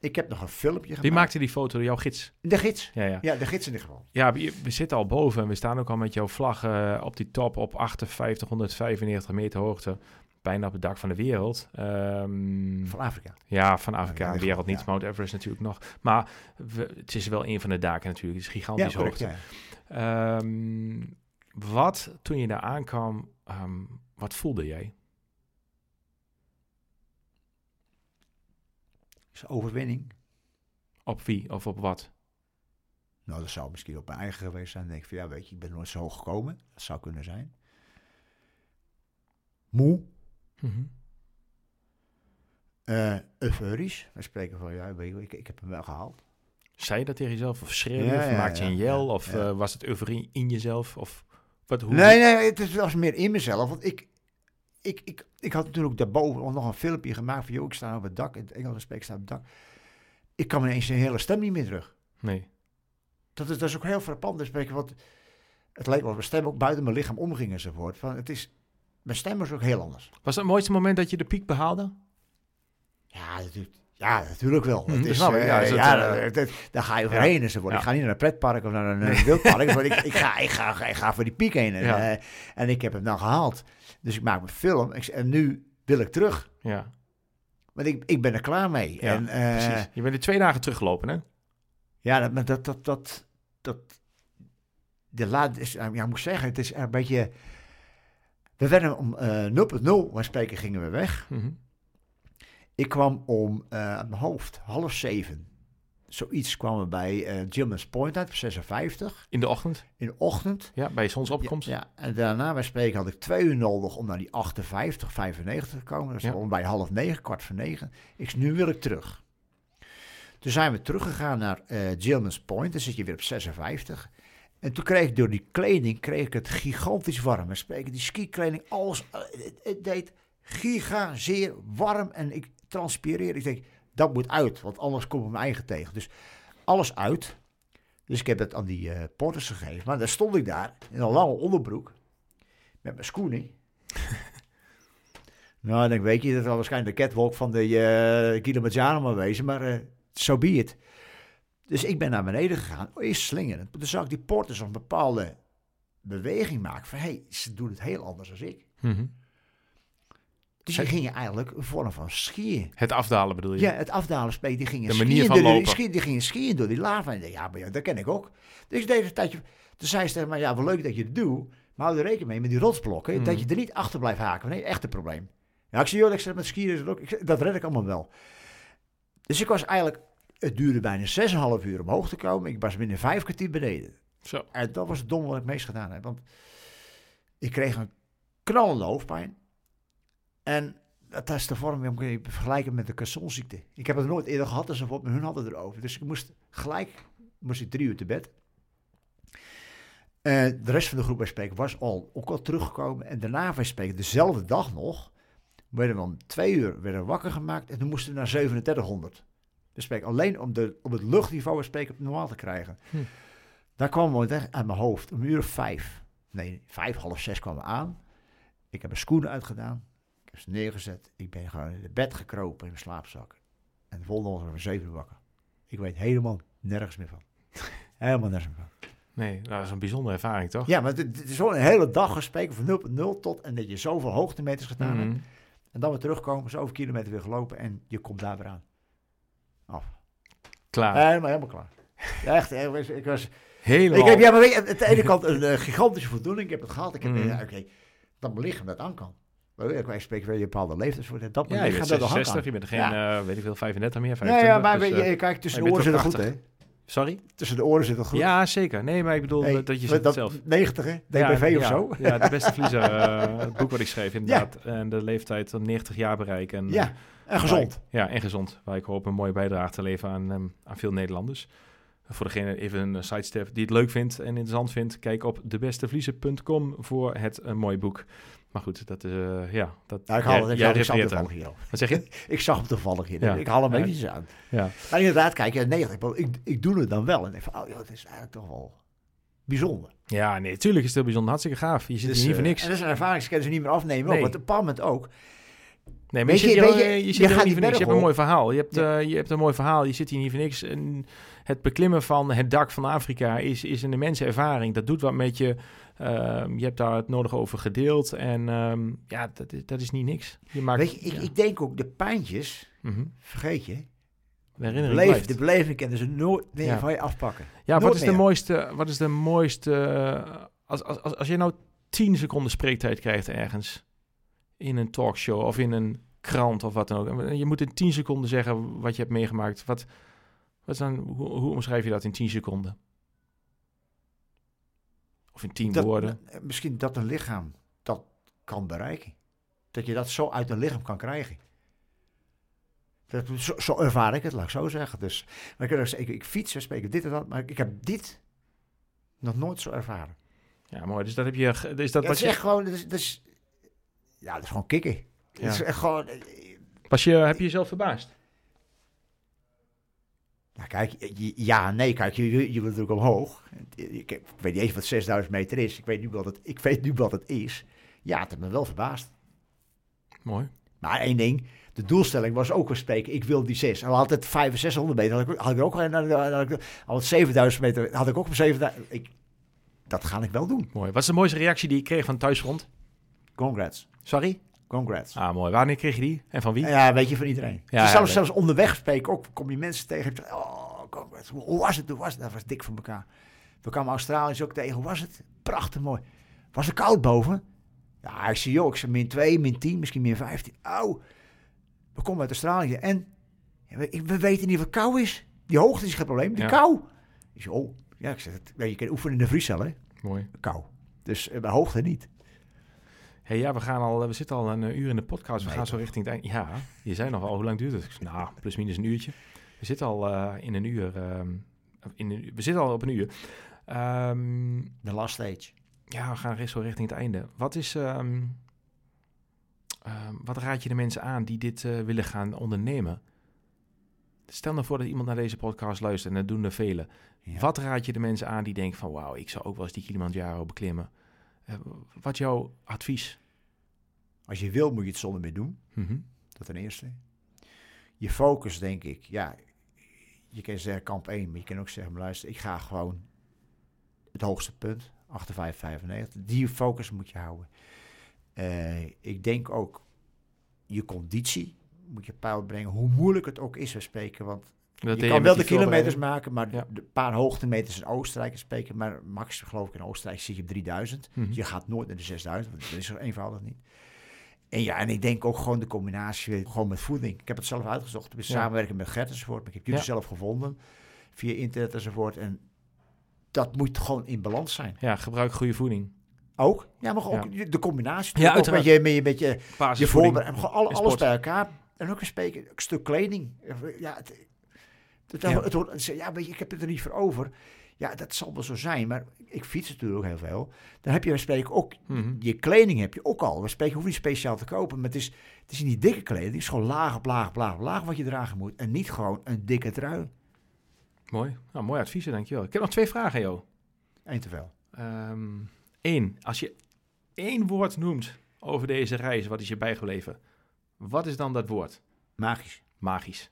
Ik heb nog een filmpje Wie gemaakt. maakte die foto? Jouw gids? De gids. Ja, ja. Ja, de gids in ieder geval. Ja, we, we zitten al boven en we staan ook al met jouw vlag eh, op die top op 58, 195 meter hoogte. Bijna op het dak van de wereld. Ehm, Van Afrika. ja, van Afrika. Ja, wereld niet, ja. Mount Everest natuurlijk nog. Maar we- het is wel een van de daken natuurlijk. Het is Ja, gigantisch correct, hoogte. ja. Ehm, wat, toen je daar aankwam, ehm, wat voelde jij? Is overwinning. Op wie of op wat? Nou, dat zou misschien op mijn eigen geweest zijn. Dan denk ik van, ja, weet je, ik ben nooit zo hoog gekomen. Dat zou kunnen zijn. Moe. Eh euforisch. We spreken van, ja, ik, ik heb hem wel gehaald. Zei je dat tegen jezelf? Of schreeuwde je? Ja, Of ja, maakte je een jel? of eh, was het euforie in jezelf? Of wat, hoe? Nee, nee, het was meer in mezelf. Want ik, ik, ik, ik had natuurlijk daarboven nog een filmpje gemaakt van, joh, ik sta op het dak. In het Engels spreek ik sta op het dak. Ik kan ineens een hele stem niet meer terug. Nee. Dat is, dat is ook heel frappant spreken, want het leek wel mijn stem ook buiten mijn lichaam omging enzovoort. Van, het is, mijn stem is ook heel anders. Was het mooiste moment dat je de piek behaalde? Ja, natuurlijk, ja, natuurlijk wel. Hm, het dat is, snap ik. Ja, ja, is het, ja, dat- dat- daar ga je overheen. Ja. Ik ga niet naar een pretpark of naar een eh, wildpark. want ik, ik, ga, ik, ga, ik ga voor die piek heen. En, Ja. eh, en ik heb hem dan gehaald. Dus ik maak mijn film. Ik, en nu wil ik terug. Ja, Want ik, ik ben er klaar mee. ja en, eh, precies. Je bent er twee dagen teruggelopen, hè? Ja, dat, dat, dat, dat, dat, de laat is, ja, ik moet zeggen, het is een beetje, we werden om eh 0.0, maar spreken gingen we weg. Mhm. Ik kwam om, eh mijn hoofd, half zeven. Zoiets kwamen we bij eh Gilman's Point uit, op 56, In de ochtend, in de ochtend. ja, bij zonsopkomst. Ja, ja, en daarna bij spreken had ik twee uur nodig om naar die 58, 95 te komen. Dus Ja. om bij half negen, kwart voor negen. Ik nu wil ik terug. Toen zijn we teruggegaan naar eh Gilman's Point. Dan zit je weer op 56. En toen kreeg ik door die kleding kreeg ik het gigantisch warm. We spreken die skikleding, alles. eh, het, deed giga zeer warm en ik transpireerde. Ik denk, dat moet uit, want anders kom ik mijn eigen tegen. Dus alles uit. Dus ik heb het aan die eh porters gegeven. Maar dan stond ik daar in een lange onderbroek. Met mijn schoenen. <laughs> nou, dan weet je, dat zal waarschijnlijk de catwalk van de eh Kilimanjaro maar wezen. Maar zo be it. Dus ik ben naar beneden gegaan. Oh, eerst slingeren. Toen zag ik die porters een bepaalde beweging maken. Van, hé, hey, ze doen het heel anders dan ik. Mhm. Dus Zij- die gingen eigenlijk een vorm van skiën. Het afdalen bedoel je? Ja, het afdalen spelen, die gingen De skiën van door die, skiën, die gingen skiën door die lava. En ja, maar ja, dat ken ik ook. Dus ik deed een tijdje... Toen zei ze mij, ja, wel leuk dat je het doet. Maar hou er rekening mee met die rotsblokken. Mhm. Dat je er niet achter blijft haken. Nee, echt een probleem. Ja, ik zie joh, ik zeg met skiën is het ook. Ik dat red ik allemaal wel. Dus ik was eigenlijk... Het duurde bijna 6,5 uur omhoog te komen. Ik was binnen vijf kwartier beneden. Zo. En dat was het dom wat ik meest gedaan heb. Want ik kreeg een knallende hoofdpijn. En dat is de vorm, moet je vergelijken met de cassonziekte. Ik heb het nooit eerder gehad, dus op hun hadden erover. Dus ik moest gelijk, moest ik drie uur te bed. Eh, de rest van de groep bij Spreken was al, ook al teruggekomen. En daarna bij Spreken, dezelfde dag nog, werden we om twee uur werden we wakker gemaakt. En toen moesten we naar 3700. Spreken alleen om, de, om het luchtniveau bij Spreken normaal te krijgen. Hm. Daar kwam we echt uit mijn hoofd, om uur of vijf. Nee, vijf, half zes kwamen we aan. Ik heb mijn schoenen uitgedaan. Ik heb ze neergezet. Ik ben gewoon in het bed gekropen in mijn slaapzak. En de volgende ochtend was zeven wakker. Ik weet helemaal nergens meer van. <laughs> helemaal nergens meer van. Nee, nou, dat is een bijzondere ervaring, toch? Ja, maar het, is een hele dag gespreken van 0.0 tot en dat je zoveel hoogtemeters gedaan hebt. Mhm. En dan weer terugkomen, zoveel kilometer weer gelopen en je komt daar weer aan. Af. Klaar. Helemaal, helemaal klaar. Ja, echt, ik was... Ik, was, Helemaal. ik heb, ja, maar weet je, aan de ene kant een eh, gigantische voldoening. Ik heb het gehad. Ik heb, Mhm. ja, oké, dat mijn lichaam dat aan kan. Maar ik wij spreken weer je bepaalde voor. Dat ja, je bent dat al aan 66, je bent geen, eh, weet ik veel, 35 meer, Ja, 25. ja, maar dus, je, eh, kijk, tussen je de oren zit het goed, hè? sorry? Tussen de oren zit het goed. Ja, zeker. Nee, maar ik bedoel dat je zit dat, zelf. 90, hè? Ja, DBV of ja, zo. Ja, de beste verliezer. het boek wat ik schreef, <laughs> inderdaad. En de leeftijd van 90 jaar bereiken. En, Ja, en gezond. Ja, en gezond. Waar ik hoop een mooie bijdrage te leveren aan, ehm, aan veel Nederlanders. Voor degene even een sidestep die het leuk vindt en interessant vindt, kijk op debestevliezer.com voor het een mooi boek. Maar goed, dat is uh, ja, dat. Nou, ik haal het, jij ik zag toevallig aan. hier al. Wat zeg je? <laughs> Ik zag hem toevallig hier. Ja. Ik haal hem Ja. eventjes aan. Ja. Maar inderdaad, kijk, ja, 90. Ik, ik doe het dan wel. En denk van, oh het is eigenlijk toch wel bijzonder. ja, nee, tuurlijk is het heel bijzonder. Hartstikke gaaf. Je zit Dus, hier niet voor eh, niks. En dat is een ervaringskennis die niet meer afnemen. Nee. Ook, want op een ook. Nee, maar je, je- zit hier, je, je, zit hier niet voor niks. Je hebt een mooi verhaal. Je hebt, eh, je hebt een mooi verhaal. Je zit hier niet voor niks. En het beklimmen van het dak van Afrika is, is een immense ervaring. Dat doet wat met je. Ehm, je hebt daar het nodige over gedeeld. En ehm, ja, dat is, dat is niet niks. Je maakt, Weet je, ik, ja. ik denk ook, de pijntjes, Mhm. vergeet je. De Beleef, beleving kunnen ze nooit meer Ja. van je afpakken. Ja, wat is, de mooiste, wat is de mooiste... eh, Als, als, als, als je nou 10 seconden spreektijd krijgt ergens... in een talkshow of in een krant of wat dan ook... je moet in 10 seconden zeggen wat je hebt meegemaakt. Wat, wat dan, hoe, hoe omschrijf je dat in 10 seconden? Of in 10 Dat, woorden? eh, misschien dat een lichaam dat kan bereiken. Dat je dat zo uit een lichaam kan krijgen. Dat, zo, zo ervaar ik het, laat ik zo zeggen. Dus, maar ik, ik, ik fiets, we spreken dit en dat, maar ik heb dit nog nooit zo ervaren. Ja, mooi. Dus dat heb je... Is dat Ja, wat het is echt je, gewoon, dat is, dat is, ja, dat is gewoon kicken. Ja. Het is echt gewoon, eh, was je, heb je jezelf verbaasd? Nou, kijk, je- ja, nee, kijk, je, je je wilt natuurlijk omhoog. Ik, ik weet niet eens wat 6000 meter is. Ik weet nu wat het, ik weet nu wat het is. Ja, het heeft me wel verbaasd. Mooi. Maar één ding, de doelstelling was ook weer spreken. Ik wil die 6. En altijd 5 en 600 meter had ik, had ik ook al. Al 7000 meter had ik ook op 7000. Ik, dat ga ik wel doen. Mooi. Wat is de mooiste reactie die je kreeg van thuisgrond? Congrats. Sorry? Congrats. Ah, mooi. Wanneer kreeg je die? En van wie? Ja, weet je, van iedereen. Ja, Dus ja, zelfs, weet- zelfs onderweg spreken ook, kom je mensen tegen. je- Oh, congrats. Hoe, was het? Hoe was het? Dat was dik van elkaar. We kwamen Australiërs ook tegen. Hoe was het? Prachtig mooi. Was het koud boven? Ja, ik zie ook. Ik zei min 2, min 10, misschien min 15. Auw. We komen uit Australië en ja, we, we weten niet wat kou is. Die hoogte is geen probleem, die Ja. kou. Ik zei, oh, ja, ik zeg, het- je kan oefenen in de vriescel, hè? Mooi. Kou. Dus eh, bij hoogte niet. Hey, ja, we, gaan al, we zitten al een eh, uur in de podcast. We Nee, gaan zo richting het eind. Ja, je zei nog al, hoe lang duurt het? Zei, Nou, plus minus een uurtje. We zitten al eh, in een uur. ehm, in een, we zitten al op een uur. Ehm, De last stage. ja, we gaan zo richting het einde. Wat is... ehm, wat raad je de mensen aan die dit eh, willen gaan ondernemen? Stel nou voor dat iemand naar deze podcast luistert en dat doen er velen. Ja. Wat raad je de mensen aan die denken van... wauw, ik zou ook wel eens die Kilimanjaro beklimmen. Eh, wat is jouw advies? Als je wil, moet je het zonder meer doen. Mhm. Dat ten eerste. Je focus, denk ik, ja, je kan zeggen kamp 1, maar je kan ook zeggen, maar luister, ik ga gewoon het hoogste punt, 58,95. Die focus moet je houden. Eh, ik denk ook, je conditie moet je peil brengen, hoe moeilijk het ook is, we spreken, want Dat je kan wel de kilometers maken, maar Ja. de paar hoogtemeters in Oostenrijk spreken, maar max geloof ik in Oostenrijk zit je op 3000. Mhm. Je gaat nooit naar de 6000, want dat is er eenvoudig niet. En ja, en ik denk ook gewoon de combinatie gewoon met voeding. Ik heb het zelf uitgezocht. We Ja. samenwerken met Gert enzovoort. Maar ik heb jullie Ja. zelf gevonden via internet enzovoort. En dat moet gewoon in balans zijn. Ja, gebruik goede voeding. Ook? Ja, maar ook de combinatie. Ja, ook met je, met je, met je, je voorbereiding. Gewoon alle- alles bij elkaar. En ook een, een stuk kleding. Ja, het, het, Ja. het ja, weet je, ik heb het er niet voor over. Ja, dat zal wel zo zijn. Maar ik fiets natuurlijk ook heel veel. Dan heb je spreken ook Mhm. je kleding heb je ook al. We spreken hoef je niet speciaal te kopen, maar het is, het is niet dikke kleding. Het is gewoon laag op laag op laag op laag wat je dragen moet. En niet gewoon een dikke trui. Mooi. Nou, mooi adviezen, dankjewel. Ik heb nog twee vragen, joh. Eén te veel. Eén. Als je één woord noemt over deze reis, wat is je bijgebleven? Wat is dan dat woord? Magisch. Magisch.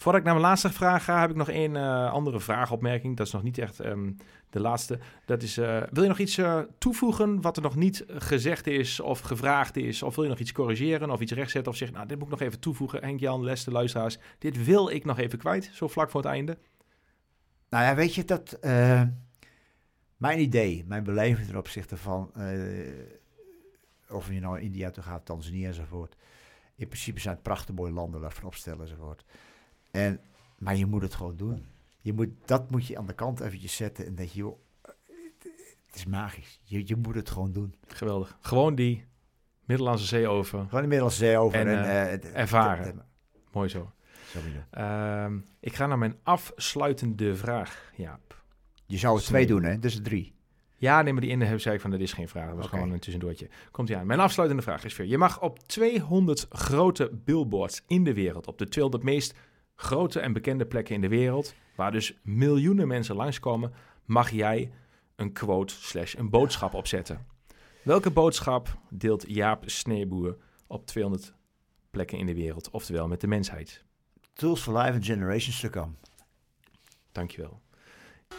Voordat ik naar mijn laatste vraag ga, heb ik nog één uh, andere vraagopmerking. Dat is nog niet echt um, de laatste. Dat is, uh, wil je nog iets uh, toevoegen wat er nog niet gezegd is of gevraagd is? Of wil je nog iets corrigeren of iets rechtzetten? Of zeggen, nou, dit moet ik nog even toevoegen. Henk-Jan, Leste, luisteraars, dit wil ik nog even kwijt, zo vlak voor het einde. Nou ja, weet je, dat... mijn idee, mijn beleving ten opzichte van... of je nou in India toe gaat, Tanzania enzovoort... In principe zijn het prachtige mooie landen waarvan opstellen enzovoort. En, maar je moet het gewoon doen. Je moet, dat moet je aan de kant eventjes zetten en denk je, joh, het is magisch. Je, je moet het gewoon doen. Geweldig. Gewoon die Middellandse Zee over. Gewoon die Middellandse Zee over. En, en uh, ervaren. Mooi zo. Uh, ik ga naar mijn afsluitende vraag, Jaap. Je zou het twee doen, hè? Dus drie. Ja, neem maar die in de zei ik van, dat is geen vraag. Dat was gewoon een tussendoortje. Komt ie aan. Mijn afsluitende vraag is weer. Je mag op 200 grote billboards in de wereld, op de 200 meest grote en bekende plekken in de wereld, waar dus miljoenen mensen langskomen, mag jij een quote slash een boodschap opzetten. Welke boodschap deelt Jaap Sneeboer op 200 plekken in de wereld, oftewel met de mensheid? Tools for life and generations to come. Dankjewel.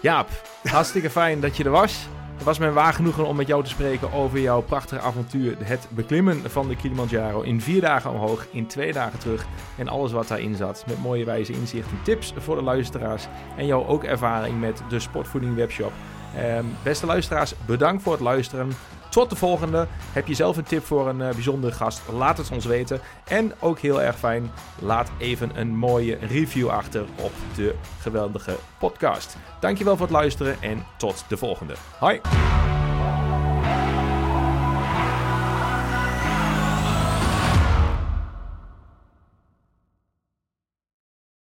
Jaap, hartstikke fijn dat je er was. Het was mij waar genoegen om met jou te spreken over jouw prachtige avontuur. Het beklimmen van de Kilimanjaro in vier dagen omhoog, in twee dagen terug. En alles wat daarin zat. Met mooie wijze inzichten, tips voor de luisteraars. En jouw ook ervaring met de Sportvoeding Webshop. Ehm, beste luisteraars, bedankt voor het luisteren. Tot de volgende. Heb je zelf een tip voor een uh, bijzondere gast? Laat het ons weten. En ook heel erg fijn, laat even een mooie review achter op de geweldige podcast. Dankjewel voor het luisteren en tot de volgende. Hoi!